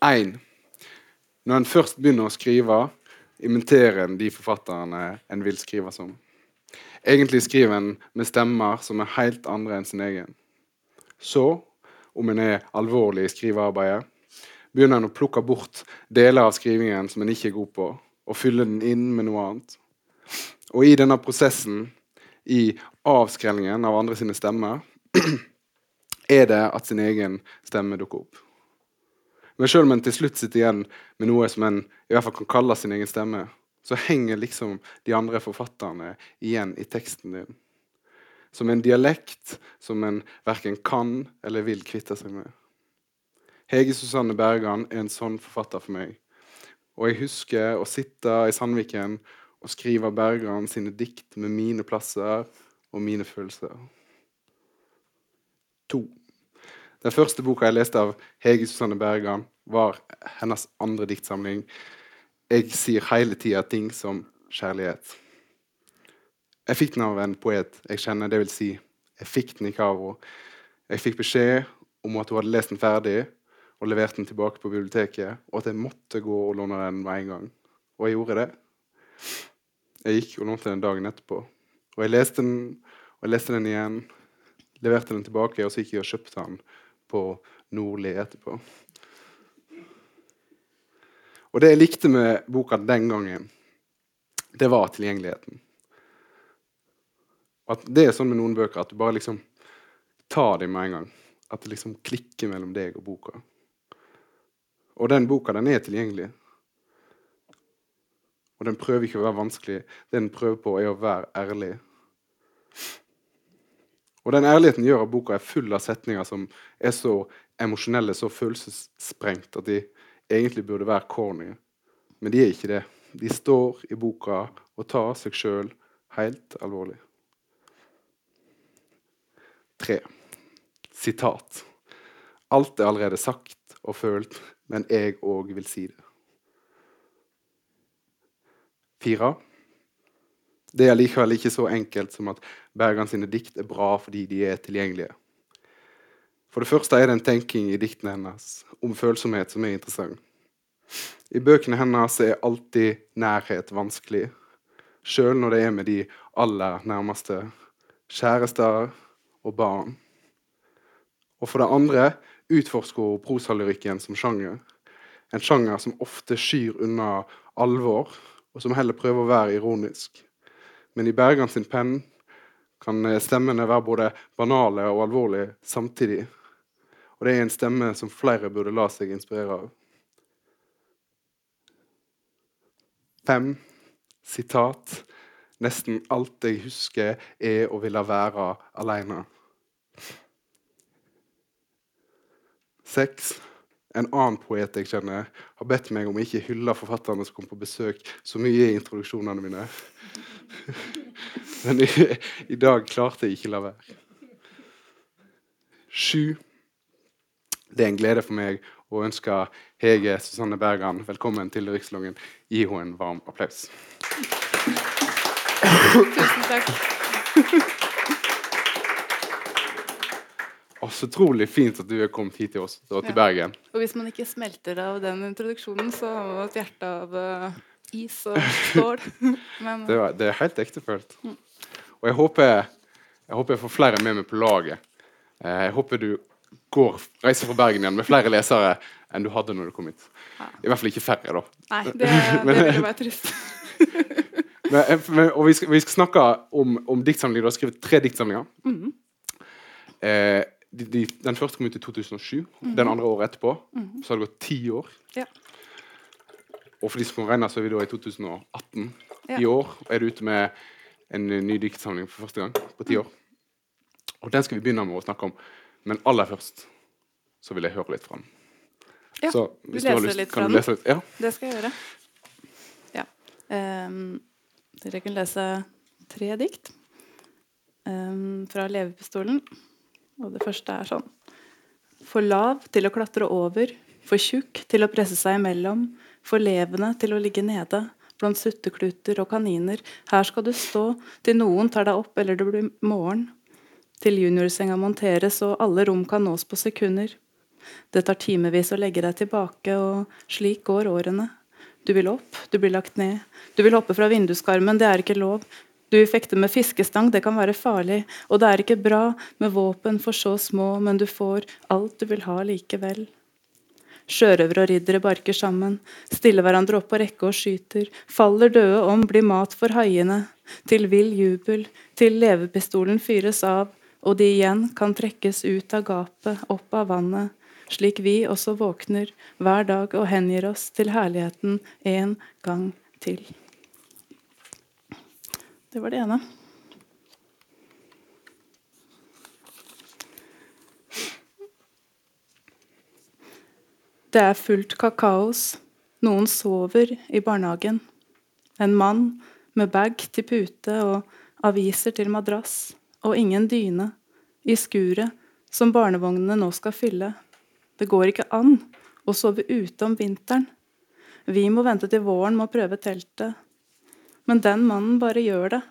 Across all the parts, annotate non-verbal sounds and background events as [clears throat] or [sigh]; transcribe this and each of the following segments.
1. Når en først begynner å skrive, imiterer en de forfatterne en vil skrive som. Egentlig skriver en med stemmer som er helt andre enn sin egen. Så, om en er alvorlig i skrivearbeidet, begynner en å plukke bort deler av skrivingen som en ikke er god på, og fylle den inn med noe annet. Og i denne prosessen, i avskrellingen av andre sine stemmer, [clears throat] er det at sin egen stemme dukker opp. Men selv om en til slutt sitter igjen med noe som en i hvert fall kan kalle sin egen stemme, så henger liksom de andre forfatterne igjen i teksten din. Som en dialekt som en verken kan eller vil kvitte seg med. Hege Susanne Bergan er en sånn forfatter for meg. Og jeg husker å sitte i Sandviken og skrive Bergan sine dikt med mine plasser og mine følelser. To. Den første boka jeg leste av Hege Susanne Bergan, var hennes andre diktsamling. Jeg sier hele tida ting som kjærlighet. Jeg fikk den av en poet jeg kjenner, dvs. Si, jeg fikk den ikke av henne. Jeg fikk beskjed om at hun hadde lest den ferdig og levert den tilbake på biblioteket, og at jeg måtte gå og låne den med en gang. Og jeg gjorde det. Jeg gikk og lånte den dagen etterpå. Og jeg leste den, og jeg leste den igjen. Leverte den tilbake, og så gikk jeg og kjøpte den på Nordli etterpå. Og det jeg likte med boka den gangen, det var tilgjengeligheten. At det er sånn med noen bøker at du bare liksom tar dem med en gang. At det liksom klikker mellom deg og boka. Og den boka, den er tilgjengelig. Og den prøver ikke å være vanskelig. Det den prøver på, er å være ærlig. Og den ærligheten gjør at boka er full av setninger som er så emosjonelle, så følelsessprengt, at de egentlig burde være corny. Men de er ikke det. De står i boka og tar seg sjøl helt alvorlig. Tre. Sitat. Alt er allerede sagt og følt, men jeg òg vil si det. Fire. Det er likevel ikke så enkelt som at Bergan sine dikt er bra fordi de er tilgjengelige. For det første er det en tenking i diktene hennes om følsomhet som er interessant. I bøkene hennes er alltid nærhet vanskelig, sjøl når det er med de aller nærmeste, kjærester og barn. Og for det andre utforsker hun prosalyrikken som sjanger. En sjanger som ofte skyr unna alvor, og som heller prøver å være ironisk. Men i Bergan sin penn kan stemmene være både banale og alvorlige samtidig. Og det er en stemme som flere burde la seg inspirere av. Fem sitat. Nesten alt jeg husker, er å ville være alene. Seks. En annen poet jeg kjenner, har bedt meg om ikke hylle forfatterne som kom på besøk så mye i introduksjonene mine. Men i, i dag klarte jeg ikke la være. Sju. Det er en glede for meg å ønske Hege Susanne Bergan velkommen til Rikslongen. Gi henne en varm applaus. Tusen takk. Og så utrolig fint at du er kommet hit til oss og til Ja. Bergen. Og hvis man ikke smelter av den introduksjonen, så har man et hjerte av uh, is og stål. [laughs] Men Det, var, det er helt ektefølt. Og jeg håper, jeg håper jeg får flere med meg på laget. Eh, Jeg håper du går, reiser fra Bergen igjen med flere lesere enn du hadde når du kom hit. Ja. I hvert fall ikke færre, da. nei, det, det [laughs] ville være trist. [laughs] Men, eh, men, og vi skal, vi skal snakke om, om diktsamlinger. Du har skrevet tre diktsamlinger. Mhm. Eh, de, de, den første kom ut i 2007. Den andre året etterpå. Så har det gått ti år. Ja. Og for de som kan regne, så er vi da i 2018. Ja. I år er du ute med en eh, ny diktsamling for første gang på ti år. Og den skal vi begynne med å snakke om. Men aller først så vil jeg høre litt fra den. Ja, så du leser lyst, litt fra den? litt? Ja. Det skal jeg gjøre. Ja. Um, dere kan lese tre dikt um, fra Levepistolen. Og det første er sånn. For lav til å klatre over, for tjukk til å presse seg imellom, for levende til å ligge nede, blant suttekluter og kaniner. Her skal du stå til noen tar deg opp eller det blir morgen. Til juniorsenga monteres og alle rom kan nås på sekunder. Det tar timevis å legge deg tilbake, og slik går årene. Du vil opp, du blir lagt ned. Du vil hoppe fra vinduskarmen, det er ikke lov. Du vil fekte med fiskestang, det kan være farlig. Og det er ikke bra med våpen for så små, men du får alt du vil ha likevel. Sjørøvere og riddere barker sammen, stiller hverandre opp på rekke og skyter, faller døde om, blir mat for haiene, til vill jubel, til levepistolen fyres av, og de igjen kan trekkes ut av gapet, opp av vannet, slik vi også våkner hver dag og hengir oss til herligheten en gang til. Det var det ene. Det er fullt kakaos. Noen sover i barnehagen. En mann med bag til pute og aviser til madrass. Og ingen dyne. I skuret som barnevognene nå skal fylle. Det går ikke an å sove ute om vinteren. Vi må vente til våren med å prøve teltet. Men den mannen bare gjør det.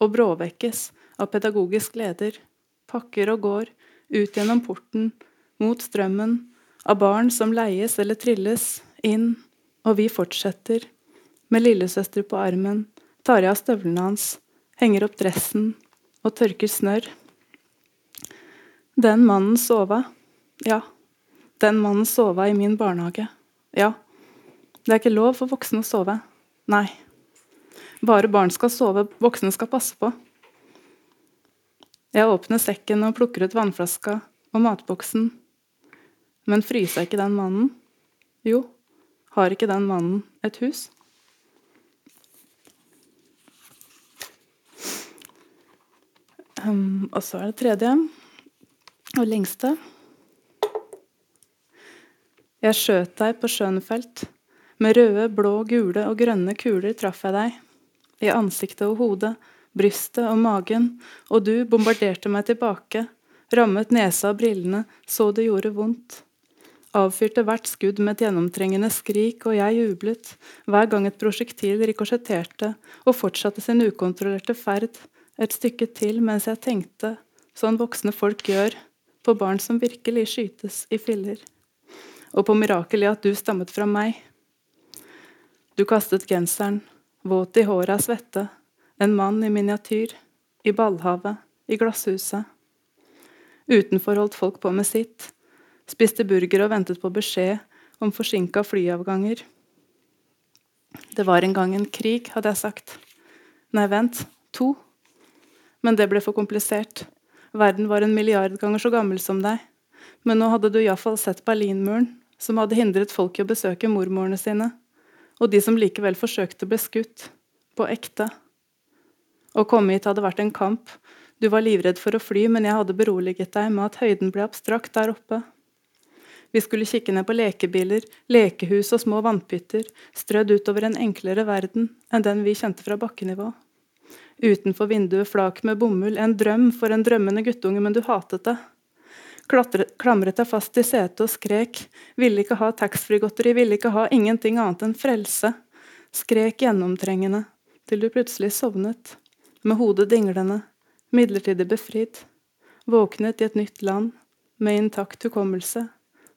Og bråvekkes av pedagogisk leder. Pakker og går ut gjennom porten, mot strømmen, av barn som leies eller trilles inn, og vi fortsetter, med lillesøster på armen, tar jeg av støvlene hans, henger opp dressen og tørker snørr. Den mannen sova. Ja, den mannen sova i min barnehage. Ja, det er ikke lov for voksne å sove. Nei. Bare barn skal sove, voksne skal passe på. Jeg åpner sekken og plukker ut vannflaska og matboksen men frysa ikke den mannen? Jo, har ikke den mannen et hus? Um, og så er det tredje og lengste. Jeg skjøt deg på Schönfeld. Med røde, blå, gule og grønne kuler traff jeg deg. I ansiktet og hodet, brystet og magen, og du bombarderte meg tilbake. Rammet nesa og brillene så det gjorde vondt avfyrte hvert skudd med et gjennomtrengende skrik, og jeg jublet hver gang et prosjektil rikosjetterte og fortsatte sin ukontrollerte ferd et stykke til mens jeg tenkte, sånn voksne folk gjør, på barn som virkelig skytes i filler, og på mirakelet at du stammet fra meg. Du kastet genseren, våt i håret av svette, en mann i miniatyr, i ballhavet, i glasshuset. Utenfor holdt folk på med sitt, Spiste burger og ventet på beskjed om forsinka flyavganger. Det var en gang en krig, hadde jeg sagt. Nei, vent. To. Men det ble for komplisert. Verden var en milliard ganger så gammel som deg. Men nå hadde du iallfall sett Berlinmuren, som hadde hindret folk i å besøke mormorene sine. Og de som likevel forsøkte, ble skutt. På ekte. Å komme hit hadde vært en kamp. Du var livredd for å fly, men jeg hadde beroliget deg med at høyden ble abstrakt der oppe. Vi skulle kikke ned på lekebiler, lekehus og små vannpytter, strødd utover en enklere verden enn den vi kjente fra bakkenivå. Utenfor vinduet flak med bomull, en drøm for en drømmende guttunge, men du hatet det. Klatret, klamret deg fast i setet og skrek, ville ikke ha taxfree-godteri, ville ikke ha ingenting annet enn frelse. Skrek gjennomtrengende, til du plutselig sovnet, med hodet dinglende, midlertidig befridd. Våknet i et nytt land, med intakt hukommelse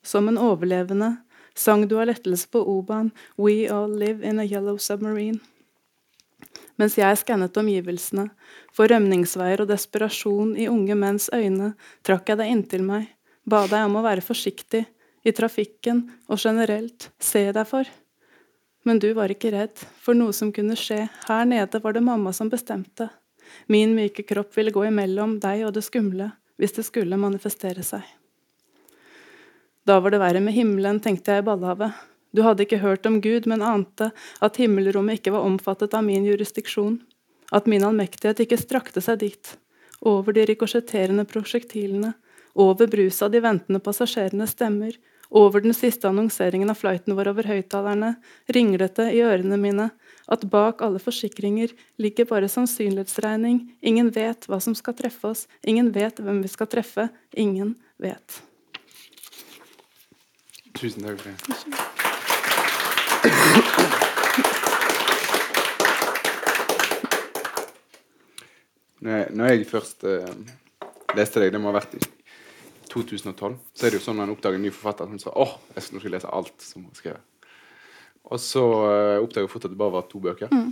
som en overlevende sang du av lettelse på Oban, We all live in a yellow submarine. Mens jeg skannet omgivelsene, for rømningsveier og desperasjon i unge menns øyne, trakk jeg deg inntil meg, ba deg om å være forsiktig, i trafikken og generelt, se deg for. Men du var ikke redd for noe som kunne skje, her nede var det mamma som bestemte. Min myke kropp ville gå imellom deg og det skumle, hvis det skulle manifestere seg. Da var det verre med himmelen, tenkte jeg i ballhavet. Du hadde ikke hørt om Gud, men ante at himmelrommet ikke var omfattet av min jurisdiksjon, at min allmektighet ikke strakte seg dit, over de rikosjetterende prosjektilene, over bruset av de ventende passasjerenes stemmer, over den siste annonseringen av flighten vår over høyttalerne, ringlete i ørene mine, at bak alle forsikringer ligger bare sannsynlighetsregning, ingen vet hva som skal treffe oss, ingen vet hvem vi skal treffe, ingen vet. Tusen takk for det. Når jeg, når jeg først uh, leste deg, det må ha vært i 2012, så er det jo sånn når en oppdager en ny forfatter som sier åh, jeg skal, nå skal lese alt som hun skrev. skrevet. Og så uh, oppdager jeg fort at det bare var to bøker. Mm.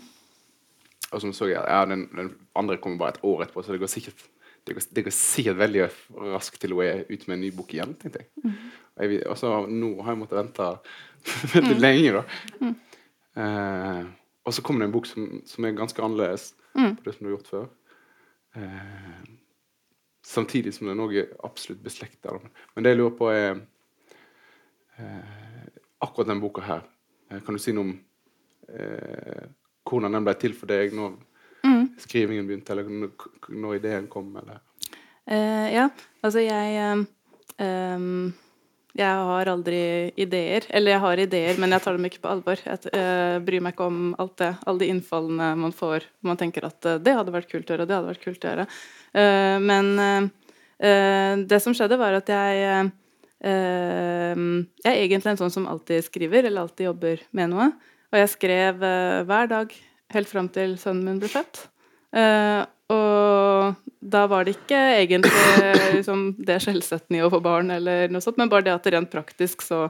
Og så så jeg ja, den, den andre kommer bare et år etterpå, så det går sikkert det går, det går sikkert veldig raskt til hun er ute med en ny bok igjen. tenkte jeg. Mm. Og, jeg, og så nå har jeg måttet vente [laughs] veldig Mm. lenge, da. Eh, og så kommer det en bok som, som er ganske annerledes Mm. på det som du har gjort før. Eh, samtidig som det er noe absolutt beslekta. Men det jeg lurer på, er eh, akkurat den boka her. Eh, kan du si noe om eh, hvordan den ble til for deg? Når Mm. skrivingen begynte, eller når, ideen kom? Eller? uh, ja, altså jeg ehm, Jeg har aldri ideer. Eller jeg har ideer, men jeg tar dem ikke på alvor. Jeg uh, bryr meg ikke om alt det. Alle de innfallene man får. Man tenker at uh, det hadde vært kult å gjøre, det hadde vært kult å gjøre. Men det som skjedde, var at jeg eh, eh, Jeg er egentlig en sånn som alltid skriver, eller alltid jobber med noe. Og jeg skrev hver dag helt fram til sønnen min ble født. Uh, og da var det ikke egentlig liksom, det skjellsettende i å få barn, eller noe sånt, men bare det at rent praktisk så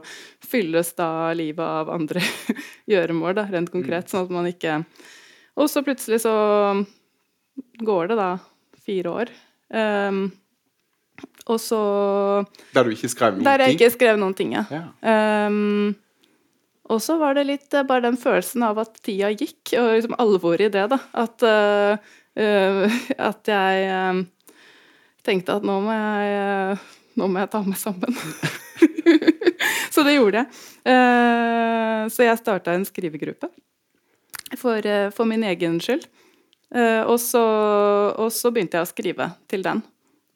fylles da livet av andre [laughs] gjøremål, da, rent konkret, sånn at man ikke Og så plutselig så går det da fire år. Um, og så Der du ikke skrev noen ting? Der jeg ikke skrev noen ting, ja. Ja. Um, og så var det litt eh, bare den følelsen av at tida gikk, og liksom alvoret i det, da. At, eh, at jeg uh, tenkte at nå må jeg, uh, nå må jeg ta meg sammen. [laughs] så det gjorde jeg. Så jeg starta en skrivegruppe for, for min egen skyld. Og, så, og så begynte jeg å skrive til den.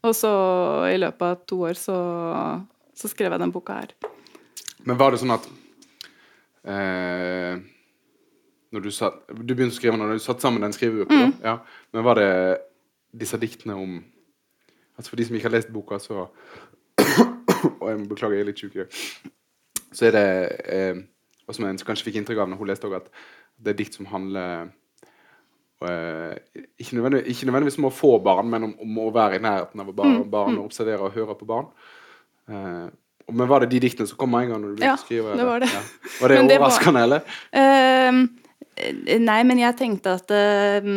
Og så i løpet av to år så, så skrev jeg den boka her. Men var det sånn at eh, når du, satt, du begynte å skrive når du satt sammen den skrivegruppa, Mm. ja. men var det disse diktene om altså For de som ikke har lest boka, så [coughs] Og jeg må beklage, jeg er litt sjuk i. Så er det eh, Og som en kanskje fikk inntrykk av når hun leste også, at det er dikt som handler eh, ikke, nødvendigvis, ikke nødvendigvis om å få barn, men om, om å være i nærheten av barn, Mm, barn og observere og høre på barn. Eh, og- men var det de diktene som kom med en gang? når du begynte Ja, å skrive? det var det. Ja. Var det [laughs] det var- overraskende, eller? Eh, nei, men jeg tenkte at uh,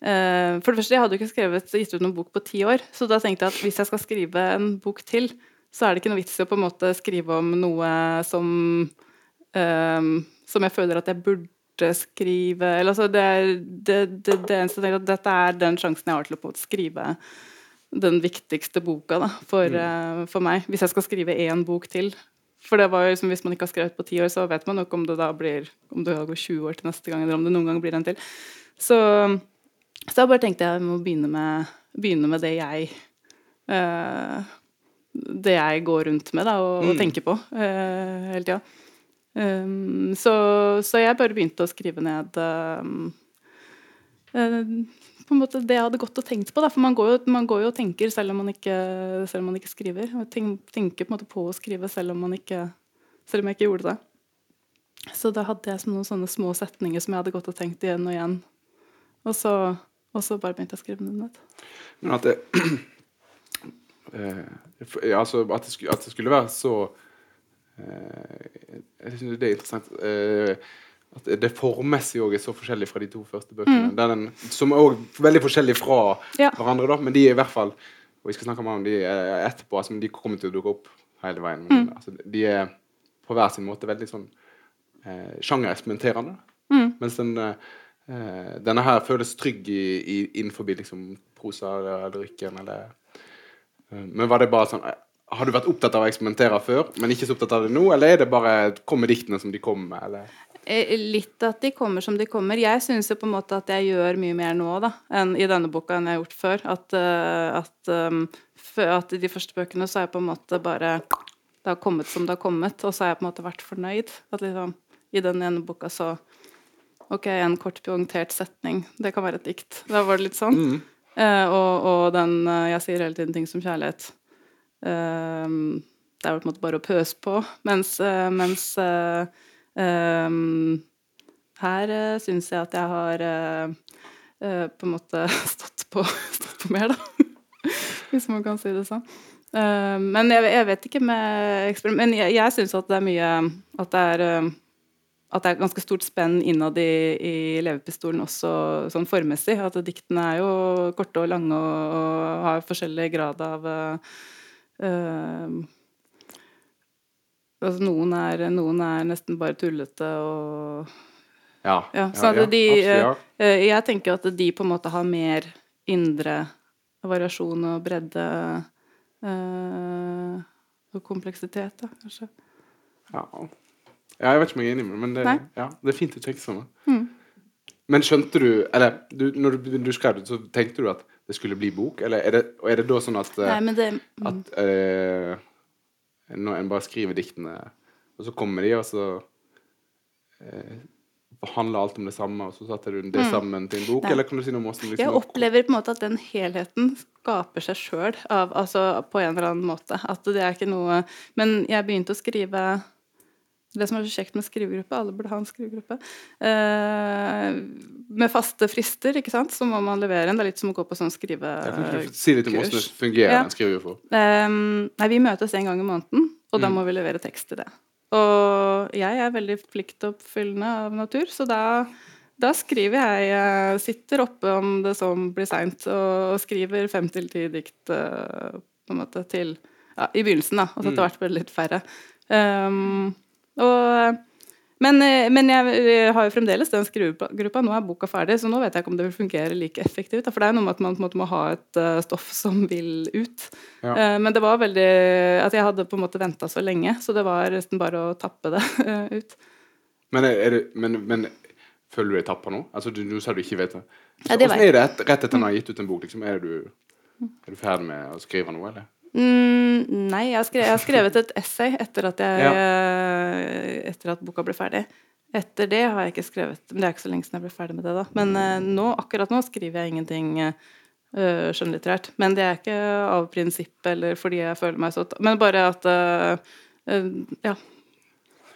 uh, For det første, jeg hadde jo ikke skrevet, gitt ut noen bok på ti år. Så da tenkte jeg at hvis jeg skal skrive en bok til, så er det ikke noe vits i å på en måte skrive om noe som ehm, Som jeg føler at jeg burde skrive eller altså det, er, det, det, det eneste jeg tenker at Dette er den sjansen jeg har til å på en måte skrive den viktigste boka da, for, eh, for meg. Hvis jeg skal skrive én bok til. For det var jo liksom, Hvis man ikke har skrevet på ti år, så vet man nok om det da blir om det går 20 år til neste gang, eller om det noen gang blir en til. Så, så da bare tenkte jeg jeg må begynne med, begynne med det jeg uh, Det jeg går rundt med da, og, og Mm. tenker på uh, hele tida. Um, så, så jeg bare begynte å skrive ned um, på en måte det jeg hadde gått og tenkt på. Da. For man går, jo, man går jo og tenker selv om man ikke, selv om man ikke skriver. Og tenker på på å skrive selv om, ikke, selv om jeg ikke gjorde det. Så da hadde jeg noen sånne små setninger som jeg hadde gått og tenkt igjen og igjen. Og så, og så bare begynte jeg å skrive den ned. Men at det [clears throat] eh, altså, at, det skulle, at det skulle være så eh, Jeg synes det er interessant eh, at det formmessig òg er så forskjellig fra de to første bøkene. Den, er- som er også veldig forskjellig fra Ja. hverandre, da, men de er i hvert fall Og vi skal snakke mer om de eh, etterpå, altså, de kommer til å dukke opp hele veien. Men, altså, de er på hver sin måte veldig sånn eh, sjangereksperimenterende. Mm. Mens den, eh, denne her føles trygg i, i, innenfor liksom, prosa eller lyrikken. Eller, eh, men var det bare sånn eh, Har du vært opptatt av å eksperimentere før, men ikke så opptatt av det nå? Eller er det bare kommer diktene som de kom med? Eller? Eh, Litt at de kommer som de kommer. Jeg syns jo på en måte at jeg gjør mye mer nå da, enn i denne boka enn jeg har gjort før. At, eh, at, før- at i de første bøkene så har jeg på en måte bare Det har kommet som det har kommet, og så har jeg på en måte vært fornøyd. At liksom i den ene boka så Ok, en kort poengtert setning. Det kan være et dikt. Da var det litt sånn. Mm. Uh, og, og den Jeg sier hele tiden ting som kjærlighet. Uh, det er jo på en måte bare å pøse på. Mens, uh, mens eh, her uh, syns jeg at jeg har eh, eh, på en måte [laughs] stått på, stått på mer, da. [laughs] Hvis man kan si det sånn. Eh, men jeg, jeg vet ikke med Men jeg, jeg syns at det er mye At det er at det er ganske stort spenn innad i, i levepistolen også sånn formmessig. At diktene er jo korte og lange og, og har forskjellig grad av uh, altså noen, er, noen er nesten bare tullete og Ja. ja, ja, ja, de, absolutt, ja. uh, jeg tenker at de på en måte har mer indre variasjon og bredde og kompleksitet, da, kanskje. Ja. ja, jeg vet ikke om jeg er enig med men det, ja, det er fint å tenke sånn. Mm. Men skjønte du Eller du, når du, du skrev det, så tenkte du at det skulle bli bok? Eller er det, er det da sånn at, eh, Nei, men det mm. at eh, Når en bare skriver diktene, og så kommer de, og så eh, handler alt om det samme, og så setter du det Mm. sammen til en bok? Nei. Eller kan du si noe om hvordan liksom, Jeg opplever på en måte at den helheten skaper seg sjøl, altså på en eller annen måte. At det er ikke noe Men jeg begynte å skrive det som er så kjekt med skrivegruppe, alle burde ha en skrivegruppe, eh, med faste frister, ikke sant, så må man levere en. Det er litt som å gå på sånn skrive... Jeg kan ikke si litt om hvordan det fungerer, Ja. en skrivegruppe. Eh, nei, vi møtes en gang i måneden, og da Mm. må vi levere tekst til det. Og jeg er veldig pliktoppfyllende av natur, så da, da skriver jeg jeg Sitter oppe om det som blir seint, og, og skriver fem til ti dikt eh, på en måte til ja, I begynnelsen, da. Og så etter Mm. hvert blir det litt færre. Um, og men, eh, men jeg eh, har jo fremdeles den skrivegruppa. Nå er boka ferdig, så nå vet jeg ikke om det vil fungere like effektivt. For det er noe med at man måte må ha et eh, stoff som vil ut. Ja. Men det var veldig At jeg hadde på en måte venta så lenge, så det var nesten bare å tappe det [laughs] ut. Men, det, men, men føler du deg tappa nå? Altså, du, du sa du ikke vet det. Så, Ja, det hvordan er det rett etter han har gitt ut en bok? Liksom, er, du, er du ferdig med å skrive noe, eller? Mm, nei, jeg har, skrevet, jeg har skrevet et essay etter at, jeg, ja. etter at boka ble ferdig. Etter det har jeg ikke skrevet Men det er ikke så lenge siden jeg ble ferdig med det, da. Men eh, nå, akkurat nå skriver jeg ingenting uh, skjønnlitterært. Men det er ikke av prinsipp eller fordi jeg føler meg så Men bare at uh, uh, Ja.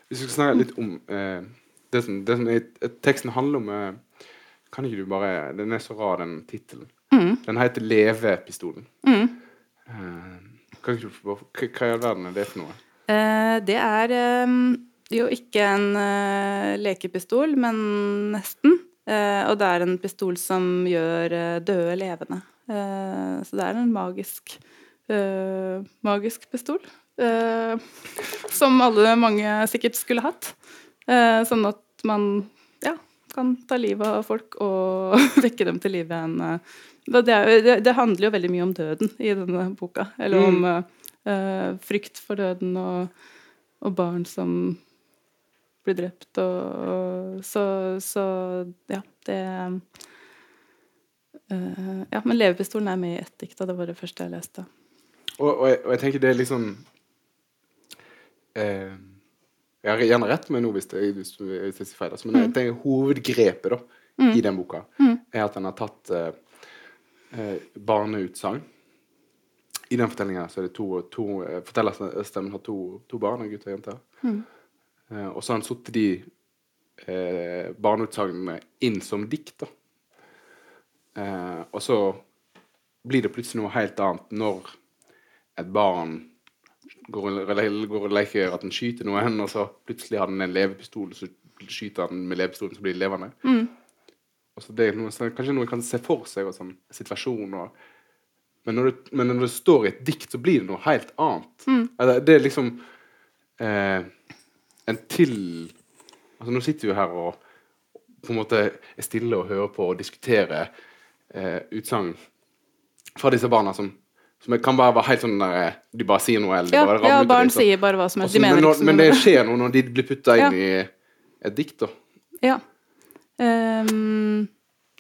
Hvis vi skal snakke litt om uh, det som, det som er, eh, teksten handler om eh, Kan ikke du bare Den er så rar, den tittelen. Mm, Den heter 'Levepistolen'. mm. Kan ikke du hva, i all verden er det for noe? Eh, det er eh, jo ikke en eh, lekepistol, men nesten. Eh, og det er en pistol som gjør eh, døde levende. Eh, så det er en magisk, magisk pistol. som alle mange sikkert skulle hatt. Sånn at man kan ta livet av folk og [laughs] vekke dem til live igjen. Det, det, det handler jo veldig mye om døden i denne boka. Eller om mm. uh, frykt for døden og, og barn som blir drept og, og så, så ja, det uh, Ja, men levepistolen er med i ett dikt, og det var det første jeg leste. Og, og, jeg, og jeg tenker det er liksom eh, Jeg har gjerne rett med noe hvis, det, hvis, jeg sier feil, altså, men det tenker hovedgrepet da, Mm. i den boka Mm. er at den har tatt eh, eh, barneutsagn. I den fortellinga så er det to, to eh, Fortellerstemmen har to, to barn, en gutt og en jente. Mm. Eh, og så har han satt de eh, barneutsagnene inn som dikt. da. Eh, og så blir det plutselig noe helt annet når et barn går, og leker at han skyter noen, og så plutselig har den en levepistol, og så skyter han med levepistolen, så blir de levende. Mm. Og så det er noe, så kanskje noen kan se for seg og sånn, situasjon og men når, det, men når det står i et dikt, så blir det noe helt annet. Mm. Eller, det er liksom eh, en til Altså, nå sitter vi her og på en måte er stille og hører på og diskuterer eh, utsagn fra disse barna som, som kan bare være helt sånn der eh, De bare sier noe, eller de Ja, bare ja, ramler ut av barn det, sier bare hva som helst. De mener men, ikke når, så men det skjer noe når de blir putta inn Ja. i et dikt, da. Ja. Um,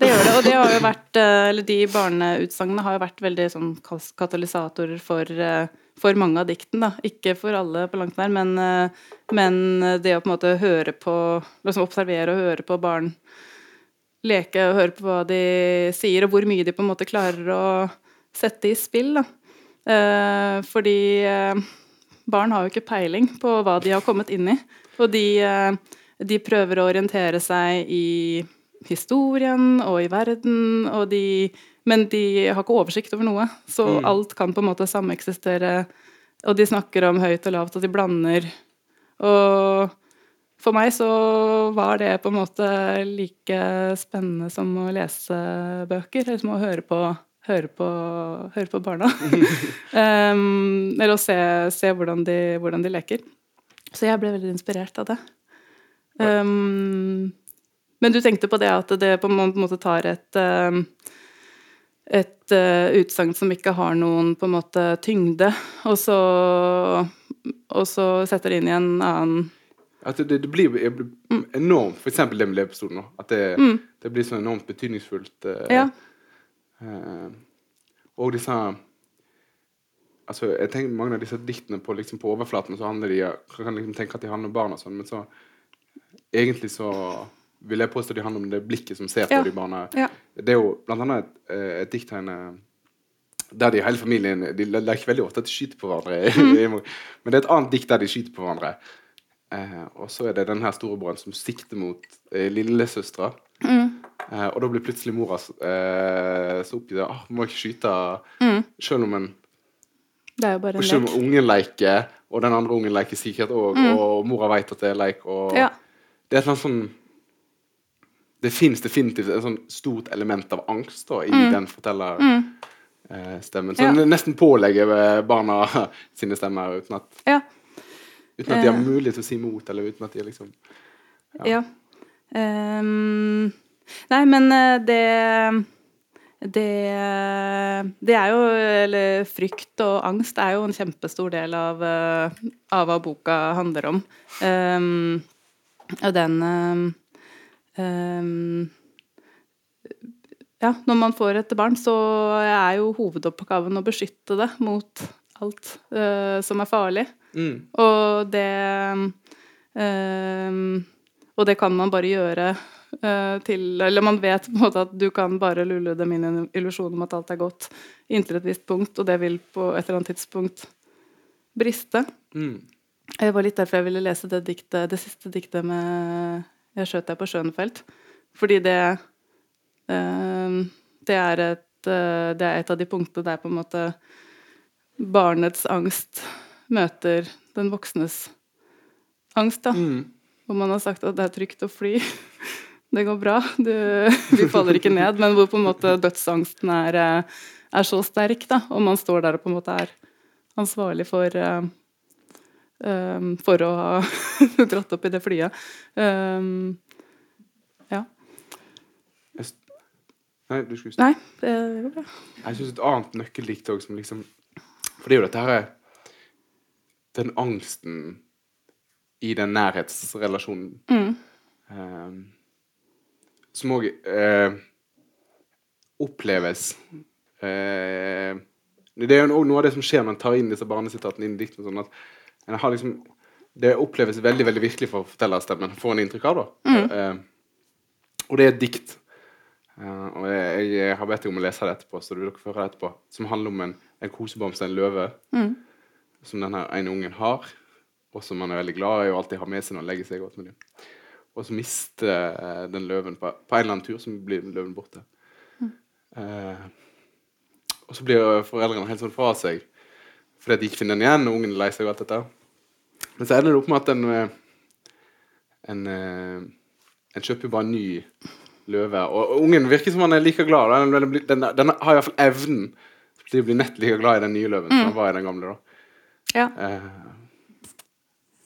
det gjør det. Og det har jo vært eh, Eller de barneutsagnene har jo vært veldig sånn katalysatorer for, eh, for mange av diktene. Da. Ikke for alle på langt nær, men, men det å på en måte høre på liksom Observere og høre på barn leke og høre på hva de sier, og hvor mye de på en måte klarer å sette i spill. Da. Eh, fordi eh, barn har jo ikke peiling på hva de har kommet inn i. Og de, eh, de prøver å orientere seg i historien og i verden, og de, men de har ikke oversikt over noe. Så Mm. alt kan på en måte sameksistere, og de snakker om høyt og lavt, og de blander. Og for meg så var det på en måte like spennende som å lese bøker, eller som å høre på, høre på, høre på barna. [laughs] um, eller å se, se hvordan, de, hvordan de leker. Så jeg ble veldig inspirert av det. Um, men du tenkte på det at det på en måte tar et um, et uh, utsagn som ikke har noen på en måte tyngde, og så, og så setter det inn i en annen At det, det blir blir enormt For eksempel det med levepistolen nå. At det, Mm. det blir så enormt betydningsfullt. Uh, Ja. Eh, og disse Altså, jeg tenker Mange av disse diktene på, liksom, på overflaten så handler de kan liksom tenke at de handler om barn, og sånn, men så egentlig så vil jeg påstå de handler om det blikket som ser på Ja. de barna. Ja. Det er jo blant annet et, eh, et dikt her der de hele familien De le- leker veldig ofte at de skyter på hverandre. Mm. [laughs] Men det er et annet dikt der de skyter på hverandre. Eh, og så er det den her storebroren som sikter mot eh, lillesøstera. Mm. Eh, og da blir plutselig mora eh, så oppgitt. Ah, må ikke skyte Mm. Selv om en og selv om ungen leker, og den andre ungen leker sikkert òg, og mora vet at det er leik. Og Mm. Ja. Det er et eller annet sånn Det fins definitivt et sånn stort element av angst da, i den fortellerstemmen. Mm. Som Ja. nesten pålegger eh, barna [laughs] sine stemmer uten at, Ja. Uten at de har Eh. mulighet til å si imot, eller uten at de liksom Ja. Ehm, nei, men eh, det det, det er jo Eller frykt og angst er jo en kjempestor del av, eh, av hva boka handler om. Um, og den um, Ja, når man får et barn, så er jo hovedoppgaven å beskytte det mot alt uh, som er farlig. Mm. Og det ehm, Og det kan man bare gjøre eh, til Eller man vet på en måte at du kan bare lulle dem inn i en illusjon om at alt er godt inntil et visst punkt, og det vil på et eller annet tidspunkt briste. Mm. Det var litt derfor jeg ville lese det, diktet, det siste diktet med 'Jeg skjøt deg på Schönfeld'. Fordi det ehm, det er, et, eh, det er et av de punktene der på en måte barnets angst møter den voksnes angst. da. Mm. Hvor man har sagt at det er trygt å fly. [laughs] Det går bra. Du, vi faller ikke ned. Men hvor på en måte dødsangsten er, eh, er så sterk, da. Og man står der og på en måte er ansvarlig for um, For å ha [laughs] dratt opp i det flyet. Um, ja. Nei, du skulle Nei, det går bra. Jeg syns et annet nøkkeldikt òg som liksom For det er jo dette her Den angsten i den nærhetsrelasjonen Mm. eh, som òg eh, oppleves eh, Det er jo noe av det som skjer når en tar inn disse barnesitatene inn i diktene. Sånn at en har liksom Det oppleves veldig veldig virkelig for fortellerstemmen, får en inntrykk av. da eh, Og det er et dikt. Eh, og jeg, jeg har bedt deg om å lese det etterpå, så du vil dere få høre det etterpå. Som handler om en, en kosebamse, en løve, Mm. Som denne ene ungen har. Og som han er veldig glad i og alltid har med seg når han legger seg godt med dem. Og så mister eh, den løven på, på en eller annen tur, så blir løven borte. Eh, og så blir foreldrene helt sånn fra seg fordi de ikke finner den igjen, og ungen er lei seg og alt dette. Men så ender det opp med at en, eh, en, eh, en kjøper bare en ny løve. Og, og ungen virker som han er like glad. Den, den, den, den har iallfall evnen til å bli nett like glad i den nye løven som han var i den gamle. da. Ja. Eh,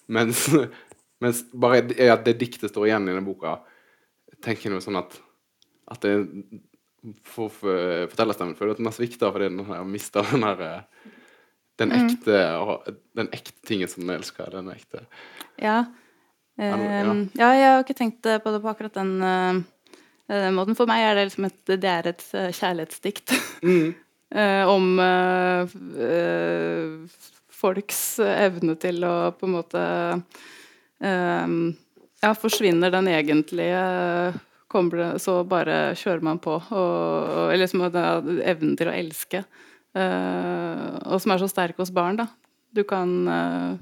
mens, [laughs] mens bare at det diktet står igjen i den boka, tenker jeg noe sånn at at det for, for fortellerstemmen føler at den har svikta fordi den har mista den her eh, den ekte, den ekte tingen som den elsker. Den ekte Ja. Ja, ja. Ja, jeg har ikke tenkt på det på akkurat den, eh, den måten. For meg er det liksom et, det er et eh, kjærlighetsdikt. [laughs] Eh, om uh, eh, folks evne til å på en måte um, Ja, forsvinner den egentlige kommer Så bare kjører man på. Og, og- liksom evnen til å elske. Uh, og som er så sterk hos barn, da. Du kan uh,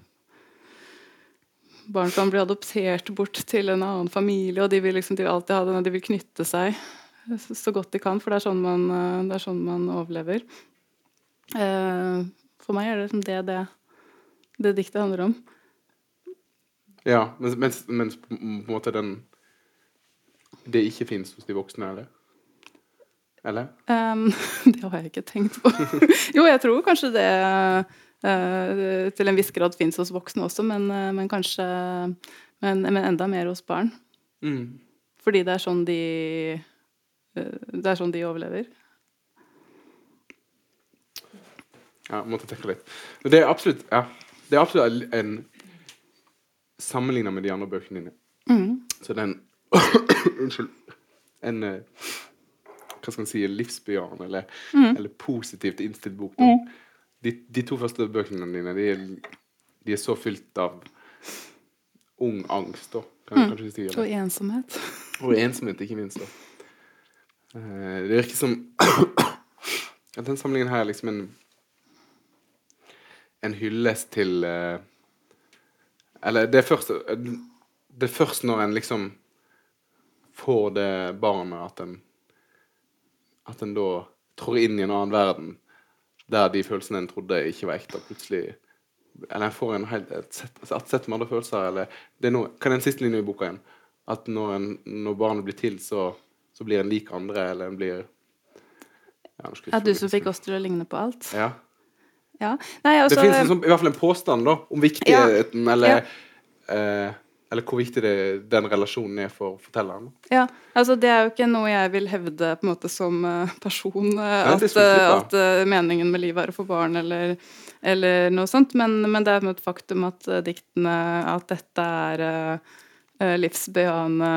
barn kan bli adoptert bort til en annen familie, og de vil liksom de vil alltid ha den, og de vil knytte seg så, godt de kan, for det er sånn man, eh, det er sånn man overlever. Eh, for meg er det liksom det det, det diktet handler om. Ja, mens, mens, mens på en måte den Det ikke fins hos de voksne, eller? Eller? Um, [laughs] det har jeg ikke tenkt på. [laughs] jo, jeg tror kanskje det uh, til en viss grad fins hos voksne også, men, uh, men kanskje men, men, enda mer hos barn. Mm. Fordi det er sånn de uh, Det er sånn de overlever. Ja, måtte tenke litt. Det er absolutt, ja, det er absolutt en Sammenligna med de andre bøkene dine, mm. så den [coughs] Unnskyld. En hva skal man si, livsbejaende eller, mm. eller, positivt innstilt bok. Mm. De, de, to første bøkene dine de de er, så fylt av ung angst, da. Kan mm. si. Og ensomhet. [laughs] Og ensomhet, ikke minst. da. Uh, det virker som [coughs] at den samlingen her er liksom en en hyllest til uh, Eller det er først det er først når en liksom får det barnet at en at en da trår inn i en annen verden der de følelsene en trodde ikke var ekte, plutselig Eller en får en helt, et, sett, et sett med andre følelser. Eller det er noe, er den siste linja i boka igjen? At når, en, når barnet blir til, så, så, blir en lik andre, eller en blir Ja, ja du som fikk oss til å ligne på alt? Ja. Ja. Nei, altså, det fins sånn, i hvert fall en påstand da, om viktigheten, eller eh, eller hvor viktig det, den relasjonen er for fortelleren. Ja, altså Det er jo ikke noe jeg vil hevde på en måte som uh, person, Nei, at, uh, at meningen med livet er å få barn eller, eller noe sånt, men, men, det er et faktum at diktene At dette er livsbejaende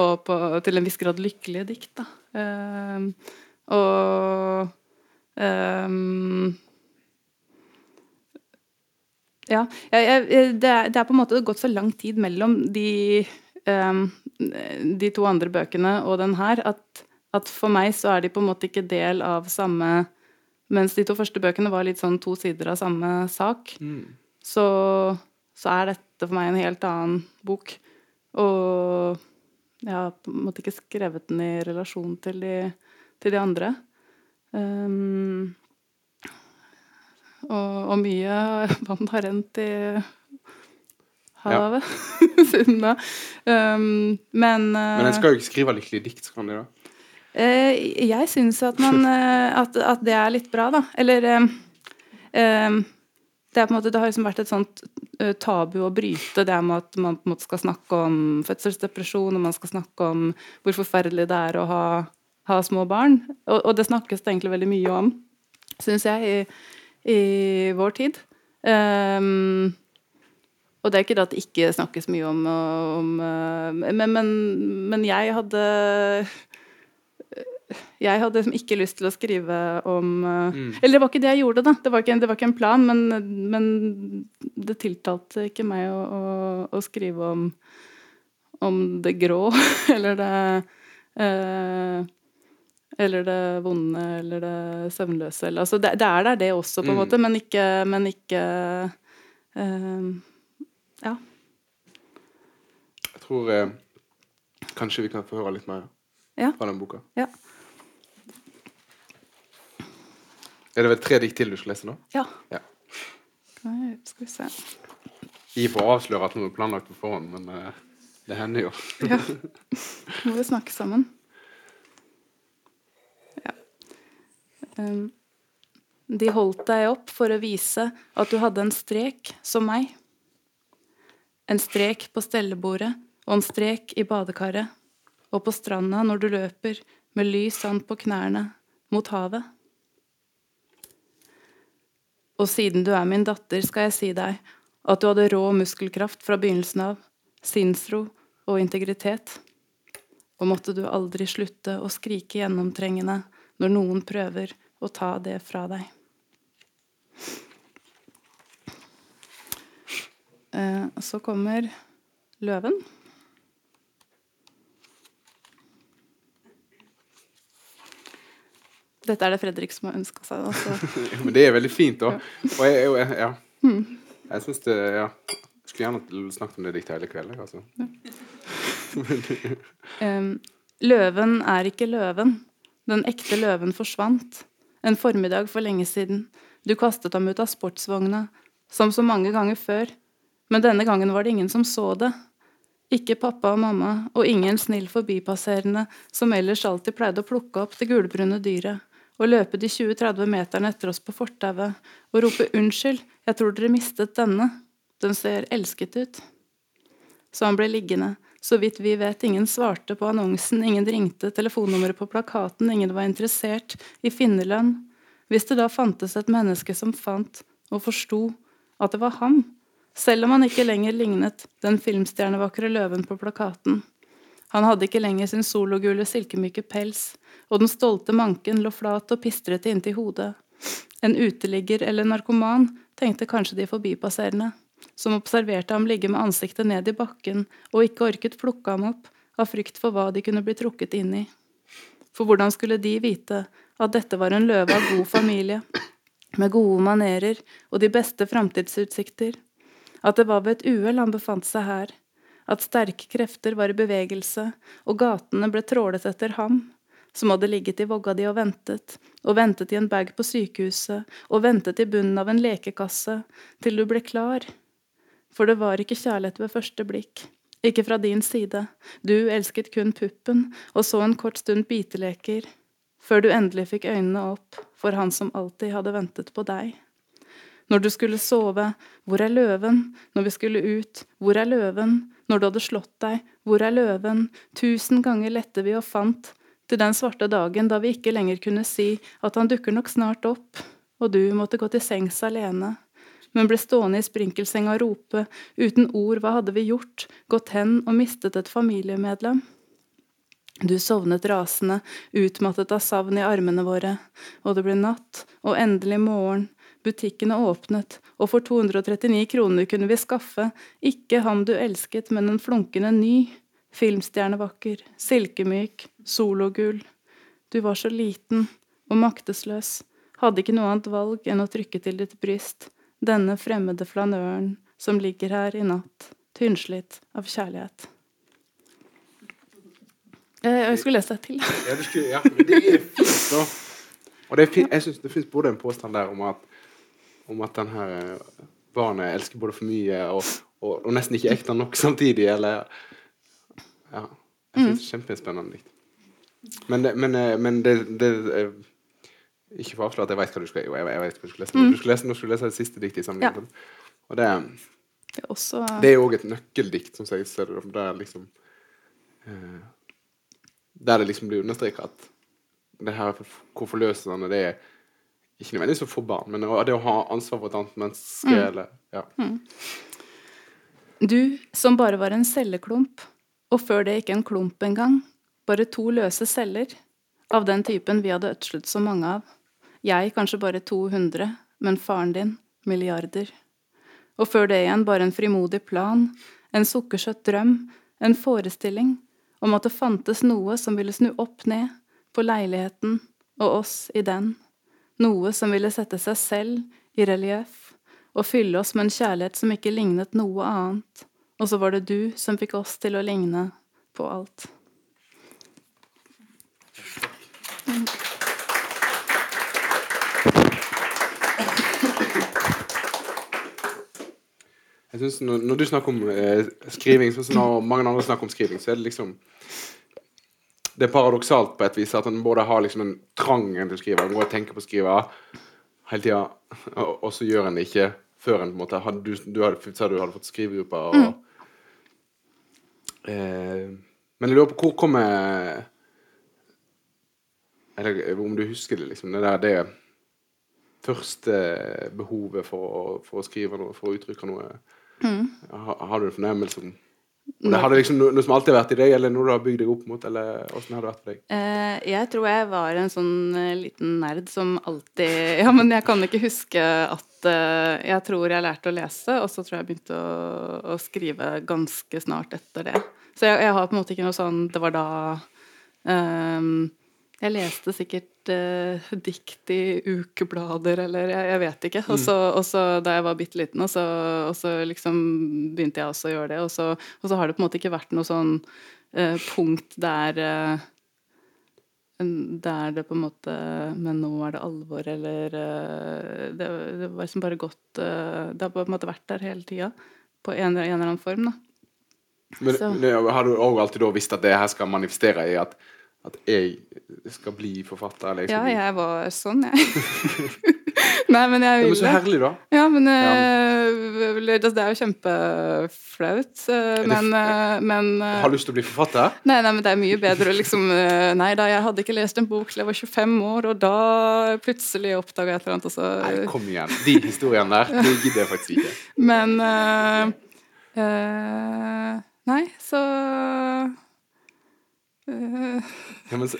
og på, til en viss grad lykkelige dikt. da. og um, ja, jeg, jeg, det, er, det, er, på en måte gått så lang tid mellom de, um, de to andre bøkene og den her at, at, for meg så er de på en måte ikke del av samme Mens de to første bøkene var litt sånn to sider av samme sak, mm. så, så, er dette for meg en helt annen bok. Og jeg har på en måte ikke skrevet den i relasjon til de, til de andre. Um, og, og mye [laughs] vann har rent i havet ja. [laughs] siden da. Um, men uh, Men en skal jo ikke skrive lykkelige dikt, kan de da? Uh, jeg syns at, uh, [laughs] at, at, det er litt bra, da. Eller det, måte, det, har liksom vært et sånt tabu å bryte det med at man måte, skal snakke om fødselsdepresjon, og man skal snakke om hvor forferdelig det er å ha, ha små barn. Og, og, det snakkes det egentlig veldig mye om, syns jeg, i, i vår tid. Um, og det er ikke det at det ikke snakkes mye om, om eh, men, men, men, jeg hadde Jeg hadde ikke lyst til å skrive om eh, mm. Eller det var ikke det jeg gjorde, da. Det var ikke, det var ikke en plan, men, men, det tiltalte ikke meg å, å, å skrive om, om det grå, [laughs] eller det uh, eller det vonde eller det søvnløse. Eller, altså det, det, er der, det også, på en mm. måte, men ikke, men ikke uh, Ja. Jeg tror eh, kanskje vi kan få høre litt mer ja. fra den boka. Ja. Er det vel tre dikt til du skal lese nå? Ja. ja. Nei, skal vi se. Vi får avsløre at noe er planlagt på forhånd, men uh, det hender jo. ja. [laughs] Må vi snakke sammen. De holdt deg opp for å vise at du hadde en strek som meg. En strek på stellebordet og en strek i badekaret. Og på stranda når du løper med lys sand på knærne mot havet. Og siden du er min datter, skal jeg si deg at du hadde rå muskelkraft fra begynnelsen av, sinnsro og integritet. Og måtte du aldri slutte å skrike gjennomtrengende når noen prøver og ta det fra deg. Eh, så kommer løven. Dette er det Fredrik som har ønska seg. [laughs] ja, men det er veldig fint, da. Og jeg, jeg, ja. Hmm. jeg syns det ja. skulle gjerne snakket om det diktet hele kvelden. Altså. Um, [laughs] løven er ikke løven. Den ekte løven forsvant. En formiddag for lenge siden. Du kastet ham ut av sportsvogna, som så mange ganger før. Men denne gangen var det ingen som så det. Ikke pappa og mamma, og ingen snill forbipasserende som ellers alltid pleide å plukke opp det gulbrune dyret og løpe de 20-30 meterne etter oss på fortauet og rope 'unnskyld, jeg tror dere mistet denne', den ser elsket ut. Så han ble liggende, så vidt vi vet, ingen svarte på annonsen, ingen ringte, telefonnummeret på plakaten, ingen var interessert i finnerlønn. Hvis det da fantes et menneske som fant og forsto at det var ham, selv om han ikke lenger lignet den filmstjernevakre løven på plakaten. Han hadde ikke lenger sin sologule, silkemyke pels, og den stolte manken lå flat og pistrete inntil hodet. En uteligger eller narkoman, tenkte kanskje de forbipasserende, som observerte ham ligge med ansiktet ned i bakken og ikke orket plukke ham opp, av frykt for hva de kunne bli trukket inn i. For hvordan skulle de vite at dette var en løve av god familie, med gode manerer og de beste framtidsutsikter? at det var ved et uhell han befant seg her, at sterke krefter var i bevegelse, og gatene ble trålet etter ham, som hadde ligget i vogga di og ventet, og ventet i en bag på sykehuset, og ventet i bunnen av en lekekasse, til du ble klar. For det var ikke kjærlighet ved første blikk, ikke fra din side, du elsket kun puppen, og så en kort stund biteleker, før du endelig fikk øynene opp for han som alltid hadde ventet på deg. Når du skulle sove, hvor er løven? Når vi skulle ut, hvor er løven? Når du hadde slått deg, hvor er løven? Tusen ganger lette vi og fant, til den svarte dagen da vi ikke lenger kunne si at han dukker nok snart opp, og du måtte gå til sengs alene, men ble stående i sprinkelsenga og rope, uten ord hva hadde vi gjort, gått hen og mistet et familiemedlem? Du sovnet rasende, utmattet av savn i armene våre, og det ble natt, og endelig morgen, Butikkene åpnet, og for 239 kroner kunne vi skaffe, ikke ham du elsket, men en flunkende ny, filmstjernevakker, silkemyk, sologul. Du var så liten og maktesløs, hadde ikke noe annet valg enn å trykke til ditt bryst, denne fremmede flanøren som ligger her i natt, tynnslitt av kjærlighet. Eh, jeg skulle lese et til. ja, det, skulle, ja, det er fint, da. Og det er, jeg synes det fins både en påstand der om at om at den her eh, barnet elsker både for mye og, og, og nesten ikke ekte nok samtidig. Eller Ja. Jeg syns mm. det er kjempespennende dikt. Men, det, men, eh, men det, det, Ikke for å avsløre at jeg vet hva du skal, jo, jeg, jeg vet hva du skal lese. Mm. Du skal lese, nå skal du lese det siste diktet i samlingen. Ja. Og det, det er også Det er òg et nøkkeldikt, som jeg ser det. Der liksom eh, Der det liksom blir understreka at det her hvor forløsende det er ikke nødvendigvis å få barn, men det å ha ansvar for et annet menneske. Mm. Eller, ja. mm. Du som bare var en celleklump, og før det ikke en klump engang, bare to løse celler, av den typen vi hadde ødslet så mange av. Jeg kanskje bare 200, men faren din milliarder. Og før det igjen bare en frimodig plan, en sukkersøt drøm, en forestilling om at det fantes noe som ville snu opp ned på leiligheten og oss i den noe som ville sette seg selv i relieff og fylle oss med en kjærlighet som ikke lignet noe annet, og så var det du som fikk oss til å ligne på alt. Jeg synes når, når, du snakker om eh, skriving, sånn som når mange andre snakker om skriving, så er det liksom det er paradoksalt på et vis at en både har liksom en trangen til å skrive, en går og tenker på å skrive hele tida, og, og, så gjør en det ikke før en på en måte hadde, du, du, hadde, du hadde fått skrivegruppa. Og, mm. eh, men jeg lurer på hvor kommer Eller om du husker det, liksom. Det der det første behovet for å, for å skrive noe, for å uttrykke noe. Mm. Har, har, du en fornemmelse om det hadde liksom noe, som alltid har vært i deg, eller noe du har bygd deg opp mot? eller hvordan har det vært for deg? Eh, jeg tror jeg var en sånn uh, liten nerd som alltid [laughs] Ja, men jeg kan ikke huske at uh, Jeg tror jeg lærte å lese, og så tror jeg begynte å, å skrive ganske snart etter det. Så jeg, jeg, har på en måte ikke noe sånn Det var da um, Jeg leste sikkert eh, dikt i ukeblader, eller jeg, jeg vet ikke. Og så, og så da jeg var bitte liten, og så, og så liksom begynte jeg også å gjøre det. Og så, og så har det på en måte ikke vært noe sånn eh, punkt der eh, der det på en måte Men nå er det alvor, eller eh, Det, det var liksom bare gått eh, Det har på en måte vært der hele tida. På en, en eller annen form, da. Men har du òg alltid visst at det her skal manifestere i at, at jeg skal bli forfatter? Eller jeg Ja, skal bli... jeg var sånn, jeg. [laughs] Nei, men jeg Ja, men ville så herlig, da. Ja, men eh, det er jo kjempeflaut. eh, Men, eh, men Har lyst til å bli forfatter? Nei, nei, men det er mye bedre å liksom Nei da, jeg hadde ikke lest en bok til jeg var 25 år, og da plutselig oppdaga jeg et eller annet, og så Nei, kom igjen. De historiene der, [laughs] det gidder jeg faktisk ikke. Men uh, uh, Nei, så Ja, men så,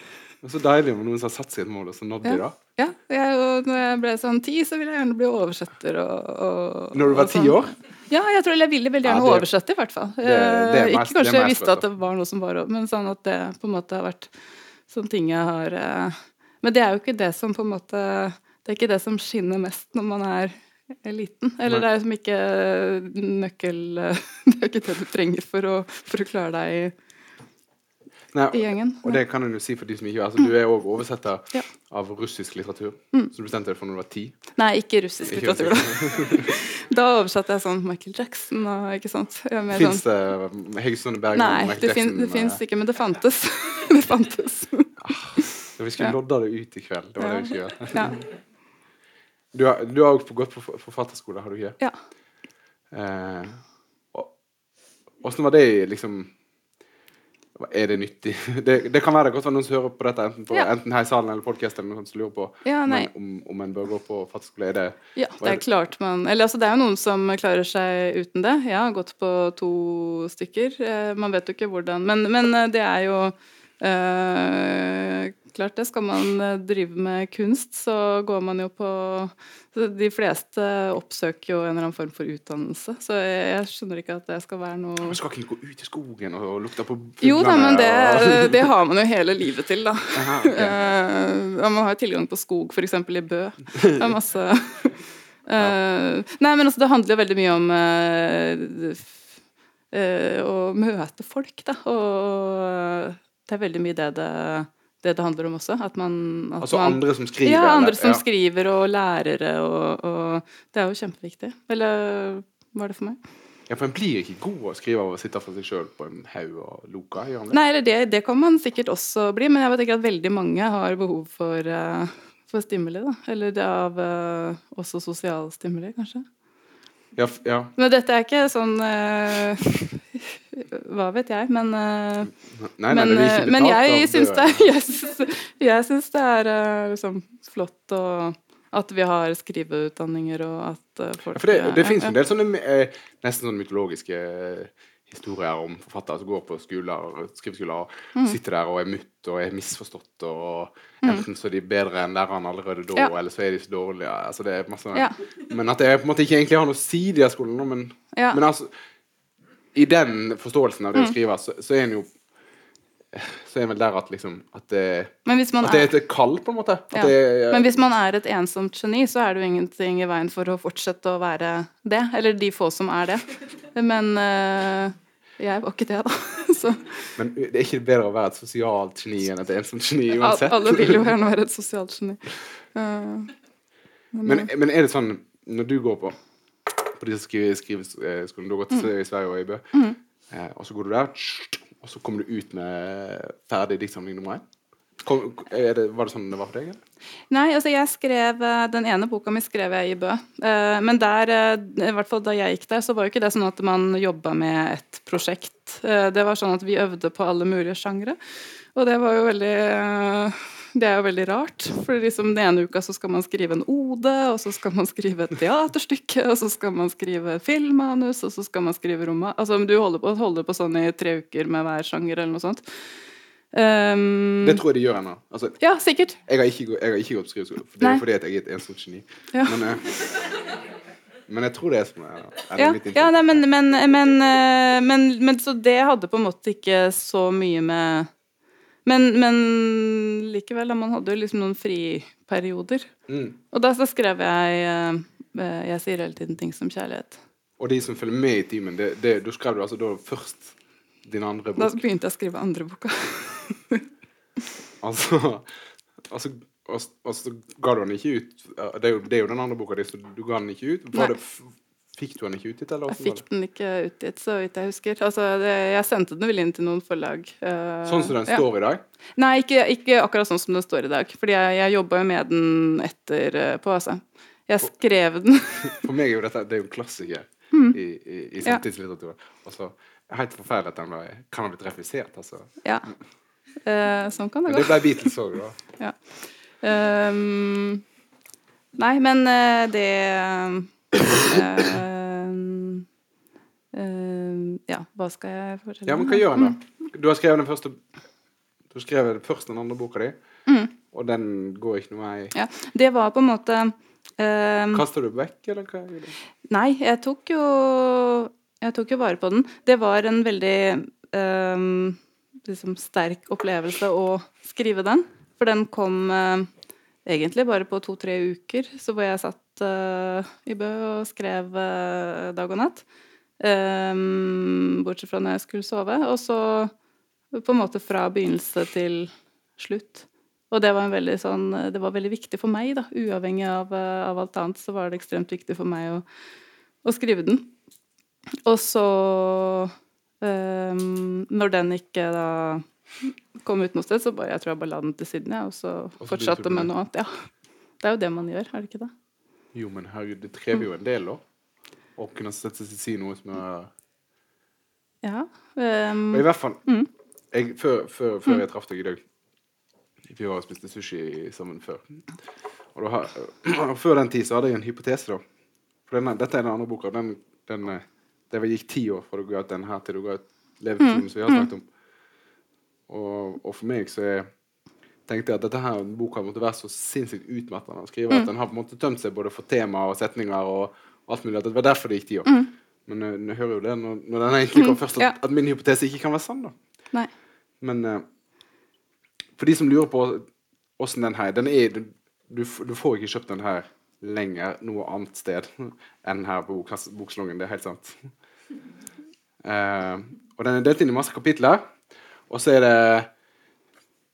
så deilig om noen som har satt seg et mål, og så nådde de, det. Ja. Jeg, og når jeg ble sånn ti, så ville jeg gjerne bli oversetter og, og Når du var ti sånn. år? Ja, jeg tror jeg ville veldig Ja, gjerne det- oversette, i hvert fall. det- det Eh, mest- ikke kanskje jeg visste at det var noe som var over, men sånn at det på en måte har vært sånne ting jeg har eh, Men det er jo ikke det som på en måte Det er ikke det som skinner mest når man er liten. Eller Nei. det er jo som ikke nøkkel [laughs] Det er ikke det du trenger for å, for å klare deg i, Nei, i gjengen. og det kan jeg jo si for de som ikke altså, Du er òg oversetter Ja. av russisk litteratur. Mm. Så du bestemte deg for når du var ti? Nei, ikke russisk Ikke litteratur, da. Da oversatte jeg sånn Michael Jackson og ikke sant. Fins sånn, det Heggesund Bergen Nei, Michael det, Jackson, det fins eh, ikke, men det fantes. [laughs] det fantes. ja, Vi skulle lodda det ut i kveld. Det var det vi skulle gjøre. Ja. Du har, du har også gått på for- forfatterskole, har du ikke? ja. Eh, og- Åssen var det liksom Er det nyttig? [laughs] Det, det kan være godt være noen som hører på dette, enten, på, Ja. enten her i salen eller podkasten, som lurer på Ja, om, nei. om, om en bør gå på forfatterskole. Er det Ja, det er klart man Eller altså, det er jo noen som klarer seg uten det. Jeg har gått på to stykker. Eh, Man vet jo ikke hvordan Men, men eh, det er jo eh, Klart det. Skal man eh, drive med kunst, så går man jo på De fleste oppsøker jo en eller annen form for utdannelse. Så jeg, jeg skjønner ikke at det skal være noe Man skal ikke gå ut i skogen og, og lukte på Jo da, men det, og- det har man jo hele livet til, da. Aha, okay. [laughs] Eh, man har jo tilgang på skog, f.eks. i Bø. Det er masse [laughs] [laughs] Eh, Nei, men altså, det handler jo veldig mye om uh, eh, å møte folk, da. Og det er veldig mye det det, det, det handler om også. At man at Altså man, andre som skriver? Ja, andre eller? som Ja. skriver, og lærere, og, og Det er jo kjempeviktig. Eller var det for meg? Ja, for en blir ikke god å skrive av å sitte for seg sjøl på en haug og loka. Nei, eller det, det kan man sikkert også bli, men jeg vet ikke at veldig mange har behov for, uh, for stimuli, da. Eller det av uh, også sosial stimuli, kanskje. Ja, ja. Men dette er ikke sånn eh, Hva vet jeg, men eh, Nei, nei, men, nei, men [laughs] jeg syns det. jeg jeg syns det er eh, liksom flott og at vi har skriveutdanninger, og at eh, folk Ja, for det, det fins en del sånne nesten sånne mytologiske historier om forfattere som går på skoler, skriveskoler og Mm. sitter der og er mutt og er misforstått og enten så er de bedre enn lærerne allerede da, Ja. eller så er de så dårlige. Altså det er masse, Ja. Men at det på en måte ikke egentlig har noe å si, de her skolene, men, men altså I den forståelsen av det Mm. skriver, skrive, så, så er en jo så er en vel der at liksom At det, Men hvis man at det er et kall, på en måte. Ja. det er, Men hvis man er et ensomt geni, så er det jo ingenting i veien for å fortsette å være det. Eller de få som er det. Men eh, jeg var ikke det, da. [laughs] Så men det er ikke bedre å være et sosialt geni enn et ensomt geni uansett? alle vil jo gjerne [laughs] være et sosialt geni. Eh, Men, men er det sånn når du går på på disse skrive, skriveskolene Du har gått Mm. i Sverige og i Bø, eh, og så går du der, og så kommer du ut med ferdig diktsamling nummer én? Kom, det, var det sånn det var for deg? Eller? Nei, altså jeg skrev eh, Den ene boka mi skrev jeg i Bø. Eh, Men der, eh, i hvert fall da jeg gikk der, så var jo ikke det sånn at man jobba med et prosjekt. Eh, Det var sånn at vi øvde på alle mulige sjangre. Og det var jo veldig eh, Det er jo veldig rart. For liksom den ene uka så skal man skrive en ode, og så skal man skrive et teaterstykke, og så skal man skrive filmmanus, og så skal man skrive roman Altså du holder på, holder på sånn i tre uker med hver sjanger eller noe sånt. Um, Det tror jeg de gjør ennå. Altså, ja, sikkert. jeg, har ikke, jeg har ikke gått på skriveskole, for det er jo fordi jeg er et ensomt geni. Ja. Men, uh, men jeg tror det er sånn. eh, er Ja, ja nei, men, men, men, eh, men, men så det hadde på en måte ikke så mye med Men, men likevel, da, man hadde jo liksom noen friperioder. Mm. Og da så skrev jeg eh, eh, Jeg sier hele tiden ting som kjærlighet. Og de som følger med i timen, det, det, du skrev du altså da først din andre bok? Da begynte jeg å skrive andre boka. [laughs] Altså, altså og, og så ga du den ikke ut Det er jo, det er jo den andre boka di, så du ga den ikke ut. Var Nei. det, fikk du den ikke utgitt, eller? Jeg fikk den ikke utgitt, så vidt jeg husker. Altså, det, jeg sendte den vel inn til noen forlag. Uh, Sånn som den ja. står i dag? Nei, ikke, ikke akkurat sånn som den står i dag. Fordi jeg, jeg jobba jo med den etterpå, altså. Jeg skrev den [laughs] For meg er jo dette det er jo klassiker Mm. i, i, i samtidslitteratur. Altså, helt forferdelig at den ble, kan ha blitt refusert, altså. Ja. Uh, sånn kan det Men gå. det ble Beatles òg, da. [laughs] Ehm, nei, men uh, det ehm, Ja, hva skal jeg fortelle? Ja, men hva gjør en, da? Du har skrevet den første Du skrev først den andre boka di, Mm. og den går ikke noe vei. Ja, det var på en måte ehm, Kaster du vekk, eller hva du? Nei, jeg tok jo Jeg tok jo vare på den. Det var en veldig ehm, liksom sterk opplevelse å skrive den. For den kom uh, egentlig bare på to-tre uker, så hvor jeg satt eh, i Bø og skrev uh, dag og natt. Um, bortsett fra når jeg skulle sove. Og så på en måte fra begynnelse til slutt. Og det var, en veldig sånn, det var veldig viktig for meg, da. Uavhengig av, eh, av alt annet, så var det ekstremt viktig for meg å, å skrive den. Og så um, Når den ikke da kom ut noe sted, så bare, jeg tror jeg bare la den til siden, ja, og så fortsatte med- noe annet. Ja. Det er jo det man gjør, er det ikke det? Jo, men herregud, det krever jo en del, da. Å kunne sette seg til å si noe som er Ja. Um, Og i hvert fall Mm. jeg, Før, før, før jeg traff deg i dag Vi har spist sushi sammen før. Og da [clears throat] og før den tid så hadde jeg en hypotese, da. For denne, dette er den andre boka. Den, den, eh, det gikk ti år fra du ga ut den her til du ga ut Levetimen, som vi har snakket om. Og, og for meg så er, tenkte jeg at dette her boka måtte være så sinnssykt utmattende å skrive at den har på en måte tømt seg både for tema og setninger og, alt mulig. At det var derfor det gikk ti år. Men eh, jeg hører jo det når, når den egentlig kom først, at, Ja. at min hypotese ikke kan være sann. da. nei. Men uh, for de som lurer på åssen den her den er, du, du, du får ikke kjøpt den her lenger noe annet sted enn her på bok, Boksalongen. Det er helt sant. Uh, [laughs] og den er delt inn i masse kapitler. Og så er det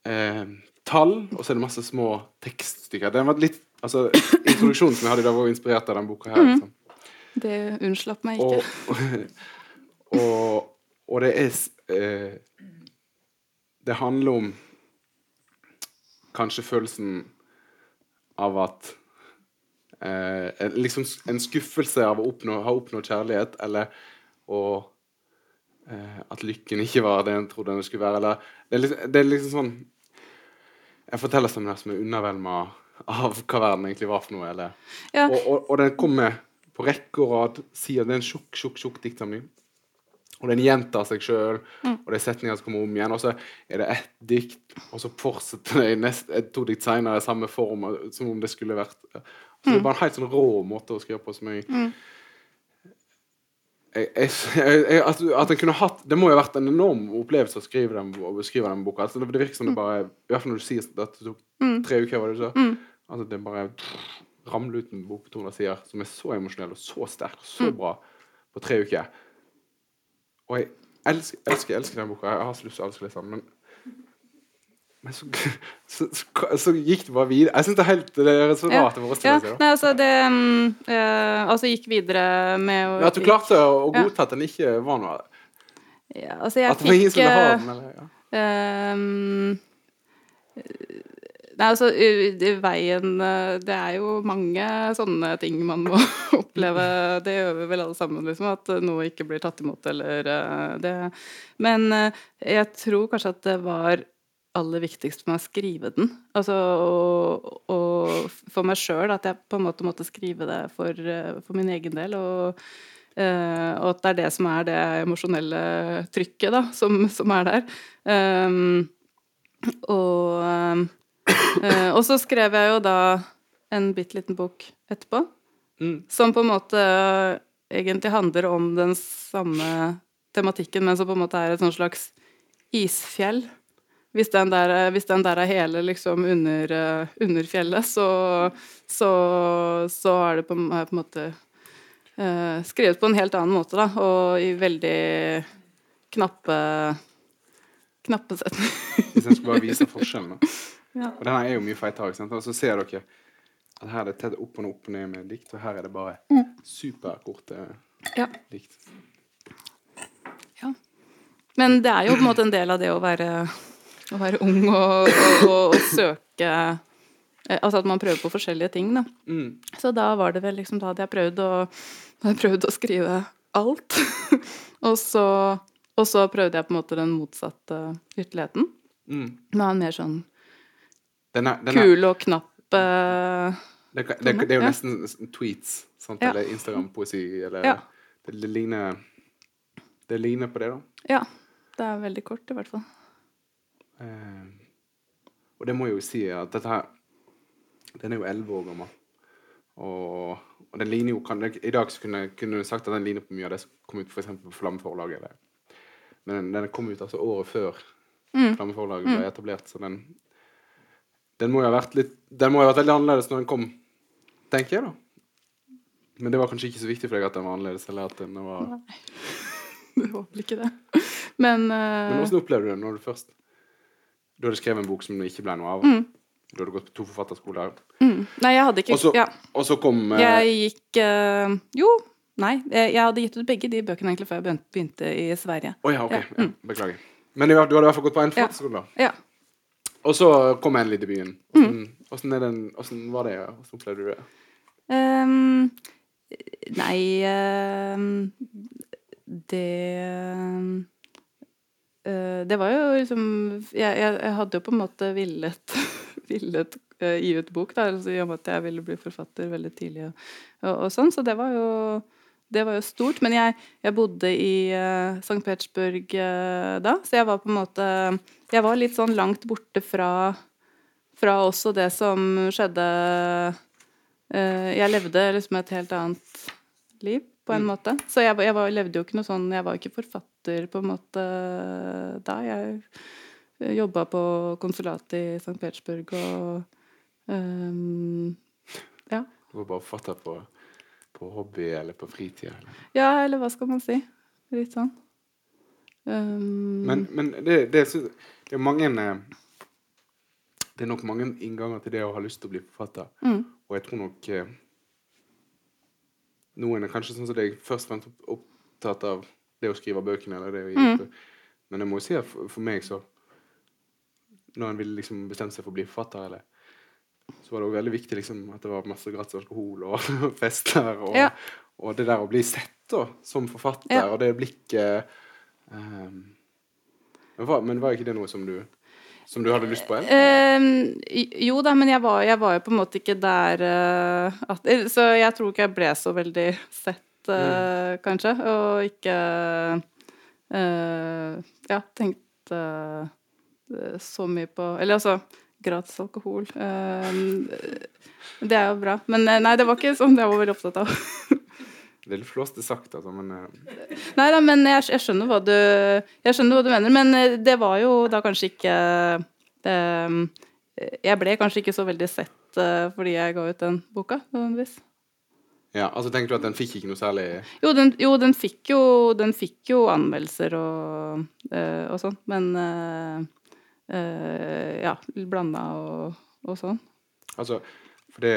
eh, tall, og så er det masse små tekststykker. Den var litt, altså, Introduksjonen som jeg hadde i dag, var inspirert av den boka her. Liksom. Det unnslapp meg ikke. og, [laughs] og det er eh, Det handler om kanskje følelsen av at eh, Liksom en skuffelse av å oppnå, ha oppnådd kjærlighet, eller å eh, At lykken ikke var det en trodde den skulle være. Eller, det, er liksom, det er liksom sånn En fortellerstemning her som er undervelma av hva verden egentlig var for noe. Eller, Ja. og, og, og den kommer på rekke og rad. Sier det er en tjukk, tjukk, tjukk diktsamling. Og den gjentar seg sjøl, og det er setninger som kommer om igjen. Og så er det ett dikt, og så fortsetter det nest, et, to dikt seinere i samme form, som om det skulle vært så Det er bare en helt sånn rå måte å skrive på som jeg jeg, jeg, jeg, at, at den kunne hatt Det må jo ha vært en enorm opplevelse å skrive den, å beskrive den boka. Altså, det, det virker som det bare I hvert fall når du sier at det tok tre uker, var det du sa? Altså, det bare ramler ut en bok på 200 sider som er så emosjonell og så sterk og så bra på tre uker. Og jeg elsker, elsker, elsker den boka. Jeg har så lyst til å elske den, men men så, [laughs] så, så, så gikk det bare videre. Jeg syns det er helt det er så rart. det Ja, da. nei, altså det um, uh, Altså gikk videre med å Men at du klarte å godta at den ikke var noe ja, Altså, jeg At det fikk eh, den? Eller, ja. Ehm, Nei, altså i veien eh, Det er jo mange sånne ting man må [laughs] oppleve. Det gjør vi vel alle sammen, liksom. At noe ikke blir tatt imot, eller det Men jeg tror kanskje at det var aller viktigst for meg å skrive den. Altså og, og for meg sjøl, at jeg på en måte måtte skrive det for, eh, for min egen del. Og, eh, og at det er det som er det emosjonelle trykket, da, som, som er der. Um, og eh, Og så skrev jeg jo da en bitte liten bok etterpå, Mm. som på en måte egentlig handler om den samme tematikken, men som på en måte er et sånt slags isfjell. Hvis den der, eh, hvis den der er hele liksom under, eh, under fjellet, så, så, så er det på, er på en måte eh, skrevet på en helt annen måte, da, og i veldig knappe knappe setninger. Hvis jeg skulle bare vise forskjellen. da. [laughs] Ja. Og denne er jo mye feitere. Og så ser dere at her er det tett opp og opp og ned med dikt, og her er det bare superkorte Ja. dikt. Ja. Men det er jo på en måte en del av det å være, å være ung og, og, og, og søke eh, Altså at man prøver på forskjellige ting, da. Mm. Så da var det vel liksom Da hadde jeg prøvd å, jeg prøvd å skrive alt. [laughs] og, så, og så prøvde jeg på en måte den motsatte ytterligheten. Mm. Med en mer sånn Den er, den er, kul og knapp eh, det, det, det er jo Ja. nesten tweets, sant? Ja. eller Instagram-poesi, eller Ja. det, det ligner Det ligner på det, da. Ja. Det er veldig kort, i hvert fall. Eh, og det må jeg jo si at dette her Den er jo elleve år gammel. Og, og den ligner jo kan, I dag kunne kunne du sagt at den ligner på mye av det som kom ut for på Flammeforlaget. Men den, den kom ut altså året før Mm. Flammeforlaget ble etablert, så den Den må jo ha vært litt Den må jo ha vært veldig annerledes når den kom, tenker jeg, da. Men det var kanskje ikke så viktig for deg at den var annerledes, eller at den var Nei. [laughs] var håper ikke det. Men, uh, Men hvordan opplevde du det når du først Du hadde skrevet en bok som det ikke ble noe av? Mm. Du hadde gått på to forfatterskoler. mm. Nei, jeg hadde ikke Og så, ja. og så kom uh, Jeg gikk uh, Jo, nei. Jeg, jeg hadde gitt ut begge de bøkene egentlig før jeg begynte, i Sverige. Oh, ja, ok. Ja, Ja, beklager. Men du, du hadde i hvert fall gått på en forfatterskole, da. Ja. Og så kom endelig debuten. Mm. Den, hvordan var det? Hvordan opplevde du det? Um, nei um, Det eh, Det var jo liksom jeg, jeg, hadde jo på en måte villet, [laughs] villet uh, gi ut bok, da, altså, i og med at jeg ville bli forfatter veldig tidlig. Og, og, og sånn, Så det var jo det var jo stort. Men jeg, jeg bodde i uh, St. Petersburg uh, da, så jeg var på en måte Jeg var litt sånn langt borte fra, fra også det som skjedde uh, jeg levde liksom et helt annet liv, på en Mm. måte. Så jeg, jeg var, levde jo ikke noe sånn Jeg var ikke forfatter, på en måte, da. Jeg jobba på konsulatet i St. Petersburg og um, Ja. Du var bare forfatter på, på hobby eller på fritida? Ja, eller hva skal man si? Litt sånn. Um, Men, men det, det, det er mange eh, Det er nok mange innganger til det å ha lyst til å bli forfatter. mm, Og jeg tror nok eh, noen er kanskje sånn som deg først og fremst opptatt av det å skrive bøkene eller det å gi Mm. ut. Men jeg må jo si at for, for meg så Når en ville liksom bestemt seg for å bli forfatter, eller, så var det også veldig viktig liksom, at det var masse gratis alkohol og [laughs] fester. Og, Ja. og det der å bli sett da, som forfatter, Ja. og det blikket um, men, var, men var ikke det noe som du, som du hadde lyst på? Ehm, jo da, men jeg var, jeg var jo på en måte ikke der uh, at, Så jeg tror ikke jeg ble så veldig sett, eh, kanskje. Og ikke eh, Ja, tenkte så mye på Eller altså Gratis alkohol. det er jo bra. Men nei, det var ikke sånn jeg var veldig opptatt av. [laughs] Det litt flåste sagt, altså, men eh, Nei da, men jeg, jeg, skjønner hva du, jeg skjønner hva du mener. Men eh, det var jo da kanskje ikke det, Jeg ble kanskje ikke så veldig sett eh, fordi jeg ga ut den boka, nødvendigvis. ja, altså tenker du at den fikk ikke noe særlig Jo, den, jo, den fikk jo, den fikk jo anmeldelser og, eh, og sånn, men eh, Ja, blanda og, og sånn. Altså, for det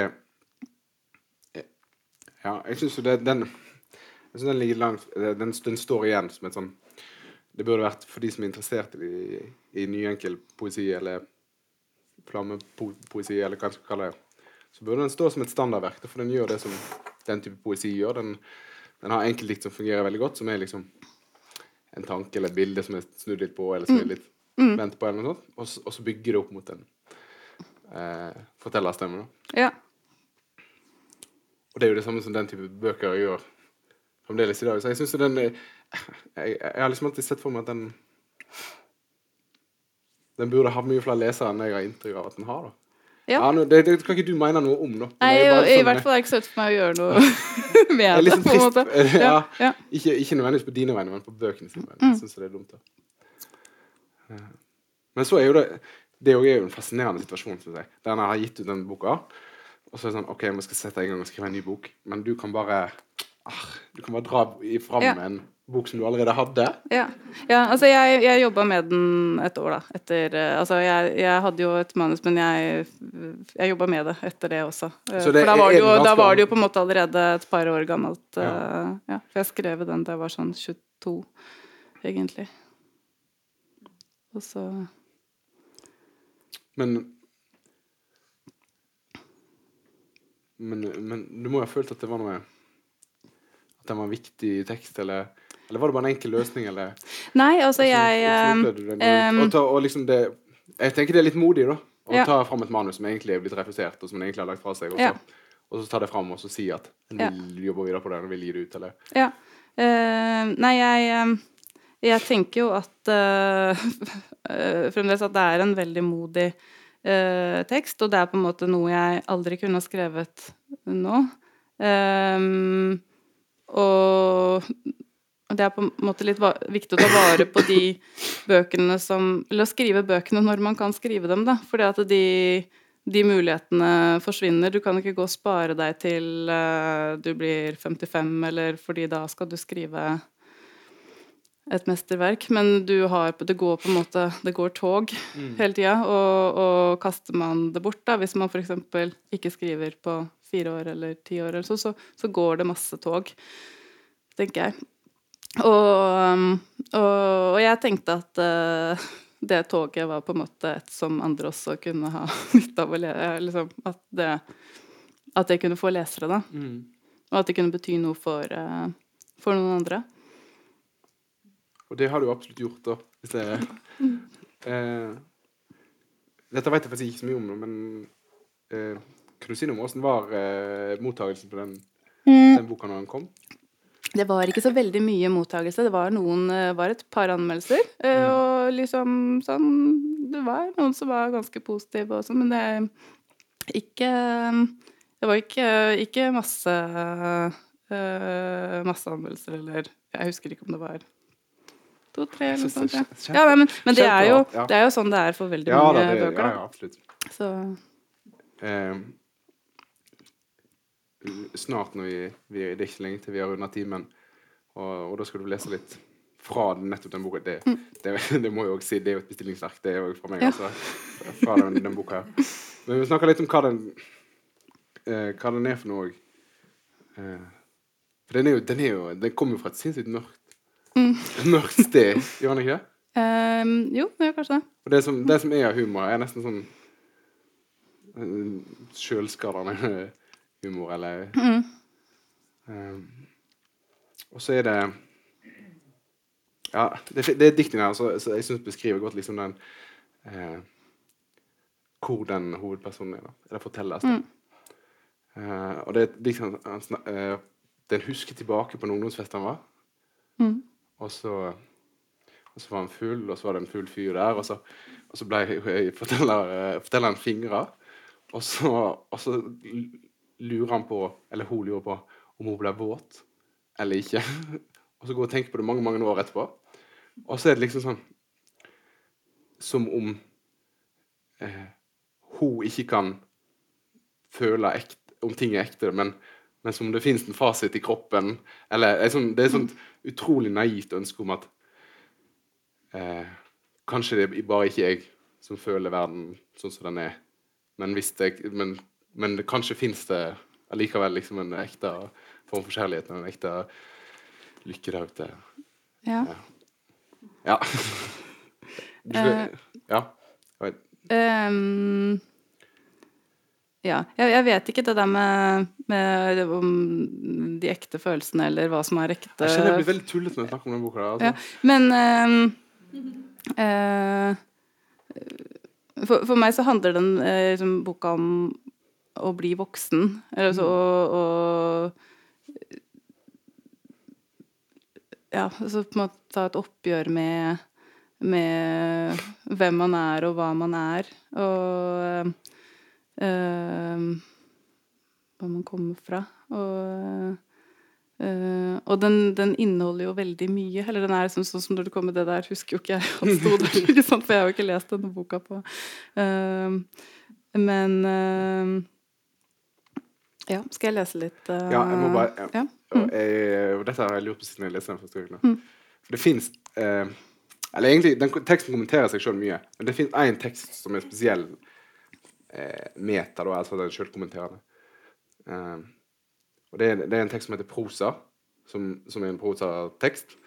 Ja, jeg syns jo det den Jeg synes den ligger langt den, den står igjen som et sånn Det burde vært for de som er interessert i, i nyenkel poesi eller flammepoesi, eller hva en skal kalle det, så burde den stå som et standardverk. For den gjør det som den type poesi gjør. Den, den har enkeltdikt som fungerer veldig godt, som er liksom en tanke eller et bilde som er snudd litt på, eller som er litt vendt på, eller noe sånt. Og, og så bygger det opp mot en eh, fortellerstemme. da. Ja. Og det er jo det samme som den type bøker gjør fremdeles i dag. Så jeg syns jo den jeg, jeg har liksom alltid sett for meg at den Den burde ha mye flere lesere enn jeg har inntrykk av at den har. da. Ja. nå, det, det kan ikke du mene noe om, da. Nei, det sånn, i, hvert fall er det ikke så lett for meg å gjøre noe [laughs] med det, sånn på en måte. [laughs] Ja, Ja. Ikke, ikke nødvendigvis på dine vegne, men på bøkene sine. Mm. Jeg synes det er dumt. da. Men så er jo det Det er jo en fascinerende situasjon, syns jeg. Der jeg har gitt ut den boka, og så er det sånn OK, vi skal sette i gang og skrive en ny bok, men du kan bare ah, Du kan bare dra fram Ja. en bok som du allerede hadde. Ja, ja altså jeg, jeg jobba med den et år, da. Etter eh, Altså jeg, jeg hadde jo et manus, men jeg, jeg jobba med det etter det også. Eh, Så det For da var, det jo, da var det jo på en måte allerede et par år gammelt. Ja. Uh, ja. For jeg skrev den da jeg var sånn 22, egentlig. Og så Men men, men du må jo ha følt at det var noe At den var en viktig tekst, eller Eller var det bare en enkel løsning, eller Nei, altså jeg du det? em, og, ta, og liksom det Jeg tenker det er litt modig, da. Å Ja. ta fram et manus som egentlig er blitt refusert, og som en egentlig har lagt fra seg, Også. Ja. og så ta det fram og så si at en Ja. vil jobbe videre på det, en vil gi det ut, eller Ja. Uh, nei, jeg, jeg tenker jo at [laughs] eh, fremdeles at det er en veldig modig eh, tekst, og det er på en måte noe jeg aldri kunne ha skrevet nå. Ehm, og det er på en måte litt viktig å ta vare på de bøkene som Eller å skrive bøkene når man kan skrive dem, da. Fordi at de, de mulighetene forsvinner. Du kan ikke gå og spare deg til uh, du blir 55, eller fordi da skal du skrive et mesterverk. Men du har Det går på en måte Det går tog hele tida, og, og kaster man det bort, da, hvis man f.eks. ikke skriver på fire år eller ti år, eller så, så, så går det masse tog, tenker jeg. Og, um, og, og jeg tenkte at uh, det toget var på en måte et som andre også kunne ha [laughs] nytte av å lese. Liksom, at, det, at det kunne få lesere, da. Og at det kunne bety noe for, uh, for noen andre. Og det har du absolutt gjort, da. Hvis det eh, Dette vet jeg faktisk ikke så mye om, men eh, kan du si noe om åssen var eh, mottagelsen på den, den boka når den kom? Det var ikke så veldig mye mottagelse. Det var, noen, eh, var et par anmeldelser. eh, Og liksom sånn Det var noen som var ganske positive også, men det ikke Det var ikke, ikke masse uh, masseanmeldelser eller Jeg husker ikke om det var to-tre eller noe sånt. Ja, ja nei, men, men det, er jo, det er jo sånn det er for veldig mange da, det, bøker. ja, ja, absolutt. Så Eh, snart når vi, vi Det er ikke lenge til vi har runda timen, og, og da skal du lese litt fra nettopp den boka. Det, det, [laughs] det må jeg også si, det er jo et bestillingsverk, det er jo fra meg, Ja. altså. Fra den, den boka her. Men vi snakker litt om hva den, eh, hva den er for noe òg. Eh, for den er jo, den er jo Den kommer jo fra et sinnssykt mørkt, [laughs] mørkt sted, gjør han ikke det? Um, Jo, det gjør kanskje det. Og det som, det som er av humor, er nesten sånn uh, sjølskadende [laughs] humor, eller um, Og så er det Ja, det, det er diktene her så, så jeg syns beskriver godt liksom den uh, Hvor den hovedpersonen er. da Eller fortelles. da. Eh, og det er dikt han, han husker tilbake på en ungdomsfest han var. Mm. Og så og så var han full, og så var det en full fyr der. Og så, og så ble eh, forteller, eh, fortelleren fingra. Og så, og så lurer han på, eller hun lurer på, om hun ble våt eller ikke. [laughs] Og så går hun og tenker på det mange mange år etterpå. Og så er det liksom sånn Som om eh, hun ikke kan føle ekte, om ting er ekte, men, men som om det fins en fasit i kroppen. Eller er sånn, Det er et sånt utrolig naivt ønske om at eh, Kanskje det er bare ikke jeg som føler verden sånn som den er. Men, det, men, men det, kanskje fins det allikevel liksom en ekte form for kjærlighet. En ekte lykke der ute. Ja. Ja. Ja. [laughs] Jeg vet. Ehm, ja. Jeg, jeg vet ikke det der med, med om de ekte følelsene, eller hva som er ekte Jeg kjenner jeg blir veldig tullete når jeg snakker om den boka. Altså. Ja, men øh, øh, for, for meg så handler den eh, liksom, boka om å bli voksen. Eller altså å, å Ja, altså på en måte ta et oppgjør med med hvem man er, og hva man er. Og eh, hva man kommer fra. Og Uh, og den, den inneholder jo veldig mye. Eller den er liksom sånn som når du kommer det der, husker jo ikke jeg der, [laughs] for jeg har jo ikke lest denne boka på uh, Men uh, Ja, skal jeg lese litt? eh, Ja, jeg må bare ja. ja. Og, jeg, og dette har jeg lurt på siden jeg leste den første gangen. Mm. For det fins eh, Eller egentlig, den teksten kommenterer seg sjøl mye, men det fins én tekst som er spesiell eh, meta, da, altså den sjølkommenterende. Eh, og det er, det er en tekst som heter prosa, som, som er en prosatekst.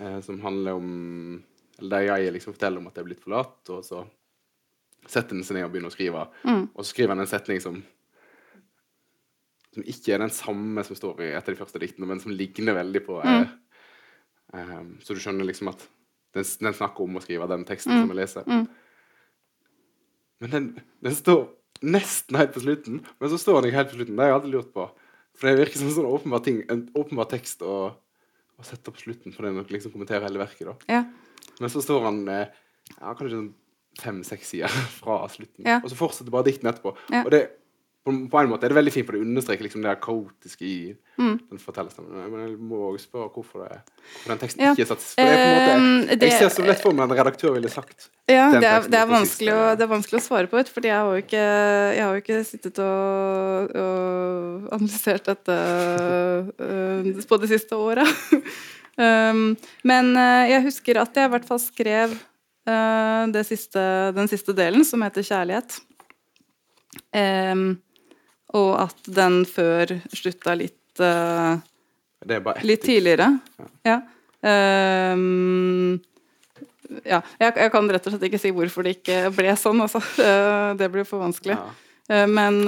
Eh, som handler om Eller der jeg liksom forteller om at jeg er blitt forlatt, og så setter den seg ned og begynner å skrive. Mm. Og så skriver han en setning som som ikke er den samme som står i et av de første diktene, men som ligner veldig på eh, um, Så du skjønner liksom at den, den snakker om å skrive den teksten som jeg leser. Mm. Men den, den står nesten helt på slutten, men så står den ikke helt på slutten. Det har jeg alltid lurt på. For det virker som en sånn åpenbar ting, en åpenbar tekst å, å sette opp slutten for den og liksom kommentere hele verket. da. Ja. Men så står han eh, ja, kanskje sånn fem-seks sider [laughs] fra slutten, Ja. og så fortsetter bare diktene etterpå. Ja. Og det, på, på en måte er det veldig fint, for det understreker liksom det kaotiske i Mm. den fortellerstemmen. Men jeg må også spørre hvorfor, det, hvorfor den teksten Ja. ikke er satt for det er på en måte, Eh, Jeg ser så lett for meg en redaktør ville sagt. Ja, det er, det, er vanskelig å, det er vanskelig å svare på, fordi jeg har jo ikke, jeg har jo ikke sittet og, og analysert dette øh, på det siste året. um, [laughs] men øh, jeg husker at jeg i hvert fall skrev uh, det siste, den siste delen, som heter 'Kjærlighet'. Um, og at den før slutta litt uh, Litt tidligere. Ja. Ehm, ja. Jeg, jeg kan rett og slett ikke si hvorfor det ikke ble sånn, altså. [laughs] Eh, det blir for vanskelig. Ja. Eh, men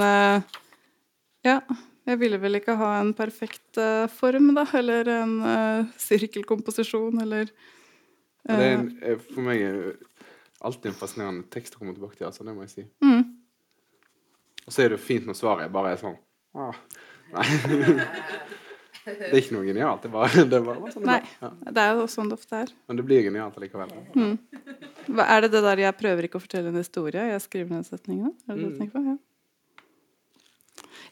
ja. Jeg ville vel ikke ha en perfekt form, da. Eller en sirkelkomposisjon, eller Ja, Det er en, for meg er alltid en fascinerende tekst å komme tilbake til. altså, det må jeg si. mm, Og så er det jo fint når svaret bare er sånn ah, Nei. [laughs] det er ikke noe genialt. Det er bare, det er bare sånn det Nei. Ja. Det er jo sånn det ofte er. Men det blir genialt allikevel. Hva, er det det der 'jeg prøver ikke å fortelle en historie'? Jeg skriver ned setningene? Er det det du Mm. tenker på? Ja.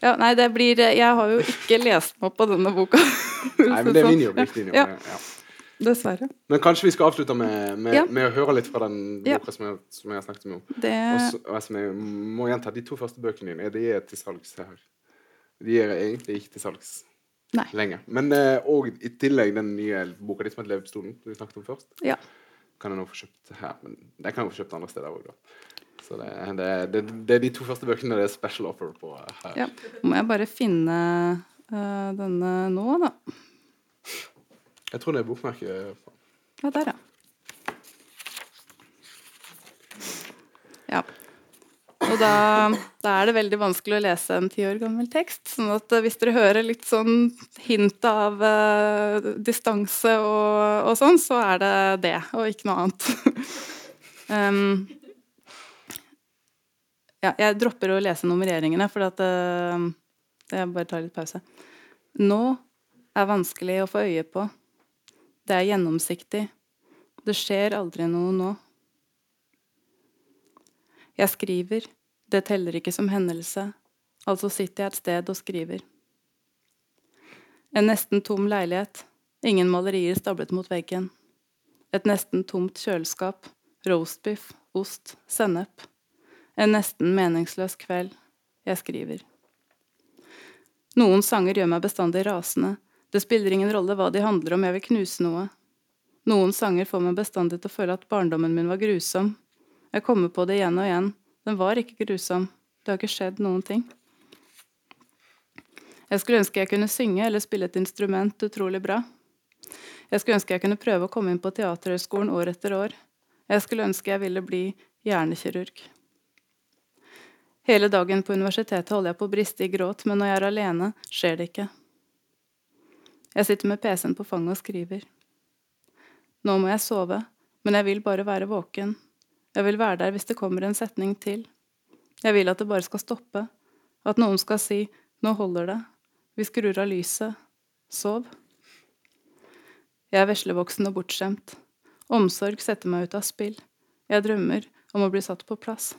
ja. Nei, det blir Jeg har jo ikke lest meg opp på denne boka. [laughs] Nei, men det er min jobb. Ikke din jobb. Ja. Ja. Dessverre. Men kanskje vi skal avslutte med, med, Ja. med å høre litt fra den Ja. boka som, jeg, som jeg har snakket om. Det Og så- og som jeg må gjenta, de to første bøkene dine de er til salgs her. De er egentlig ikke til salgs lenger. Men eh, og i tillegg den nye boka di som heter 'Levepistolen', som vi snakket om først, Ja. kan jeg nå få kjøpt her. Men den kan jeg få kjøpt andre steder òg, da. Så det, det, det, det er de to første bøkene det er special offer på her. ja. Må jeg bare finne uh, denne nå, da. Jeg tror det er bokmerket. Ja, der, ja. Ja. Og da, da er det veldig vanskelig å lese en ti år gammel tekst. sånn at eh, hvis dere hører litt sånn hint av uh, distanse og, og sånn, så er det det, og ikke noe annet. [laughs] um, ja, jeg dropper å lese nummereringene, for at uh, Jeg bare tar litt pause. Nå er vanskelig å få øye på. Det er gjennomsiktig. Det skjer aldri noe nå. Jeg skriver. Det teller ikke som hendelse. Altså sitter jeg et sted og skriver. En nesten tom leilighet. Ingen malerier stablet mot veggen. Et nesten tomt kjøleskap. Roastbiff, ost, sennep. En nesten meningsløs kveld. Jeg skriver. Noen sanger gjør meg bestandig rasende. Det spiller ingen rolle hva de handler om, jeg vil knuse noe. Noen sanger får meg bestandig til å føle at barndommen min var grusom. Jeg kommer på det igjen og igjen. Den var ikke grusom. Det har ikke skjedd noen ting. Jeg skulle ønske jeg kunne synge eller spille et instrument utrolig bra. Jeg skulle ønske jeg kunne prøve å komme inn på Teaterhøgskolen år etter år. Jeg skulle ønske jeg ville bli hjernekirurg. Hele dagen på universitetet holder jeg på å briste i gråt, men når jeg er alene, skjer det ikke. Jeg sitter med PC-en på fanget og skriver. Nå må jeg sove, men jeg vil bare være våken. Jeg vil være der hvis det kommer en setning til. Jeg vil at det bare skal stoppe. At noen skal si 'nå holder det'. Vi skrur av lyset. Sov. Jeg er veslevoksen og bortskjemt. Omsorg setter meg ut av spill. Jeg drømmer om å bli satt på plass.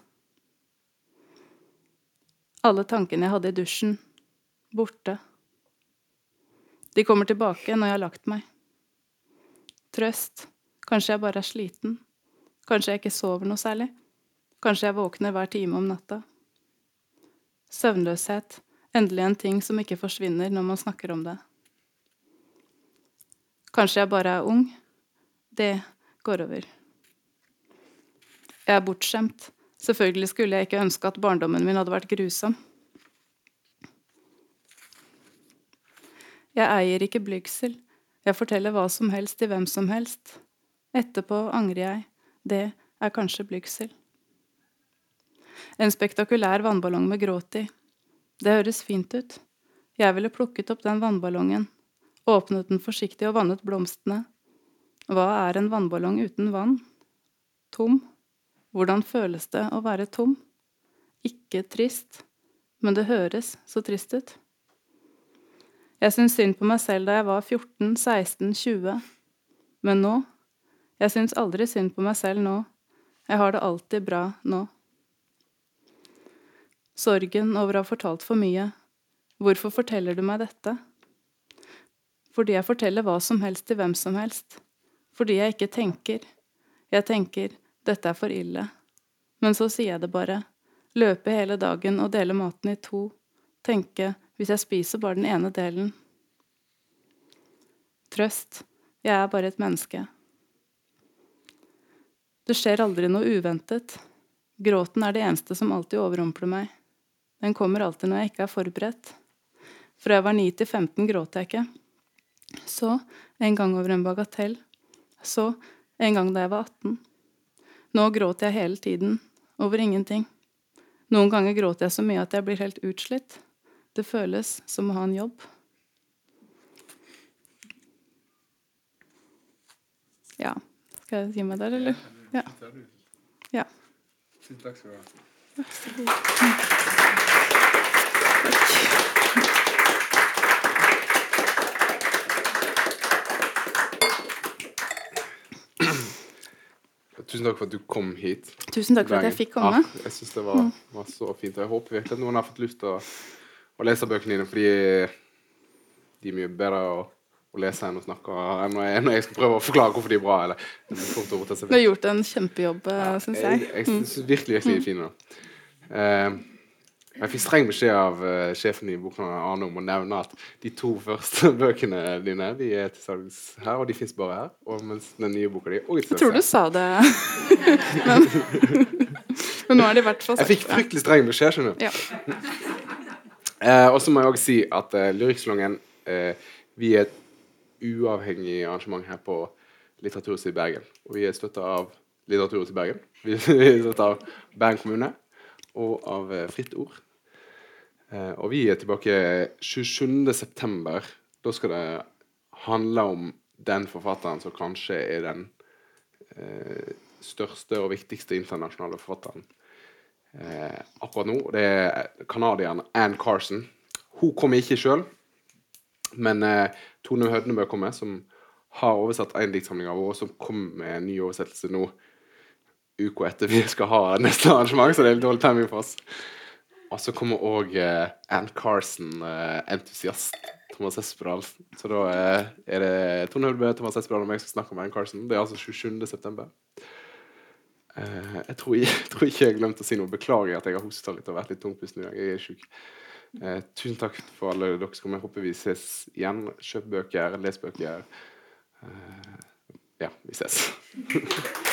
Alle tankene jeg hadde i dusjen. Borte. De kommer tilbake når jeg har lagt meg. Trøst. Kanskje jeg bare er sliten. Kanskje jeg ikke sover noe særlig. Kanskje jeg våkner hver time om natta. Søvnløshet. Endelig en ting som ikke forsvinner når man snakker om det. Kanskje jeg bare er ung. Det går over. Jeg er bortskjemt. Selvfølgelig skulle jeg ikke ønske at barndommen min hadde vært grusom. Jeg eier ikke blygsel. Jeg forteller hva som helst til hvem som helst. Etterpå angrer jeg. Det er kanskje blygsel. En spektakulær vannballong med gråt i. Det høres fint ut. Jeg ville plukket opp den vannballongen, åpnet den forsiktig og vannet blomstene. Hva er en vannballong uten vann? Tom. Hvordan føles det å være tom? Ikke trist, men det høres så trist ut. Jeg syntes synd på meg selv da jeg var 14, 16, 20. Men nå? Jeg syns aldri synd på meg selv nå. Jeg har det alltid bra nå. Sorgen over å ha fortalt for mye. Hvorfor forteller du meg dette? Fordi jeg forteller hva som helst til hvem som helst. Fordi jeg ikke tenker. Jeg tenker 'dette er for ille'. Men så sier jeg det bare. Løpe hele dagen og dele maten i to. Tenke hvis jeg spiser bare den ene delen. Trøst. Jeg er bare et menneske. Det skjer aldri noe uventet. Gråten er det eneste som alltid overrumpler meg. Den kommer alltid når jeg ikke er forberedt. Fra jeg var 9 til 15 gråt jeg ikke. Så en gang over en bagatell. Så en gang da jeg var 18. Nå gråter jeg hele tiden. Over ingenting. Noen ganger gråter jeg så mye at jeg blir helt utslitt. Det føles som å ha en jobb. Ja. Skal jeg gi meg der, eller? Ja. ja. Takk skal du ha. Vær så god. Tusen takk for at du kom hit. Tusen takk for at jeg fikk komme. Mm. Ja, jeg syns det var, var, så fint. Og jeg håper virkelig at noen har fått lyst til å, å lese bøkene dine, fordi de er mye bedre å, å lese enn å snakke enn når jeg, når jeg skal prøve å forklare hvorfor de er bra. Eller, du har gjort en kjempejobb, ja, syns jeg. Jeg, jeg synes virkelig, virkelig de er fine. Uh, jeg fikk streng beskjed av uh, sjefen i bokhandelen Arne om å nevne at de to første [laughs] bøkene dine de er til salgs her, og de fins bare her. Og mens den nye boka di Jeg tror du sa det, [laughs] men, [laughs] men, nå er det i hvert fall sagt. Jeg fikk fryktelig streng beskjed, skjønner du. Ja. Uh, og så må jeg òg si at uh, Lyrikksalongen Vi er et uavhengig arrangement her på Litteraturhuset i Bergen. Og vi er støtta av Litteraturhuset i Bergen. [laughs] Vi er støtta av Bergen kommune og av eh, Fritt Ord. Eh, og vi er tilbake 27.9. Da skal det handle om den forfatteren som kanskje er den eh, største og viktigste internasjonale forfatteren eh, akkurat nå. Det er canadieren Ann Carson. Hun kommer ikke sjøl, men eh, Tone Hødnebø kommer, som har oversatt én diktsamling av henne, og som kommer med en ny oversettelse nå uka etter vi skal ha neste arrangement, så det er litt dårlig timing for oss. Og så kommer òg eh, Ann Carson, uh, entusiast. Thomas Espedal. Så da uh, er det Tone Hødnebø, Thomas Espedal og meg som snakker med Ann Carson. Det er altså 27.9. Uh, jeg, tror [laughs] jeg, tror ikke jeg glemte å si noe. Beklager at jeg har hosta litt og vært litt tungpusten. Jeg er sjuk. Uh, tusen takk for alle dere som kommer. Jeg håper vi ses igjen. Kjøp bøker, les bøker. Uh, ja, vi ses. [laughs]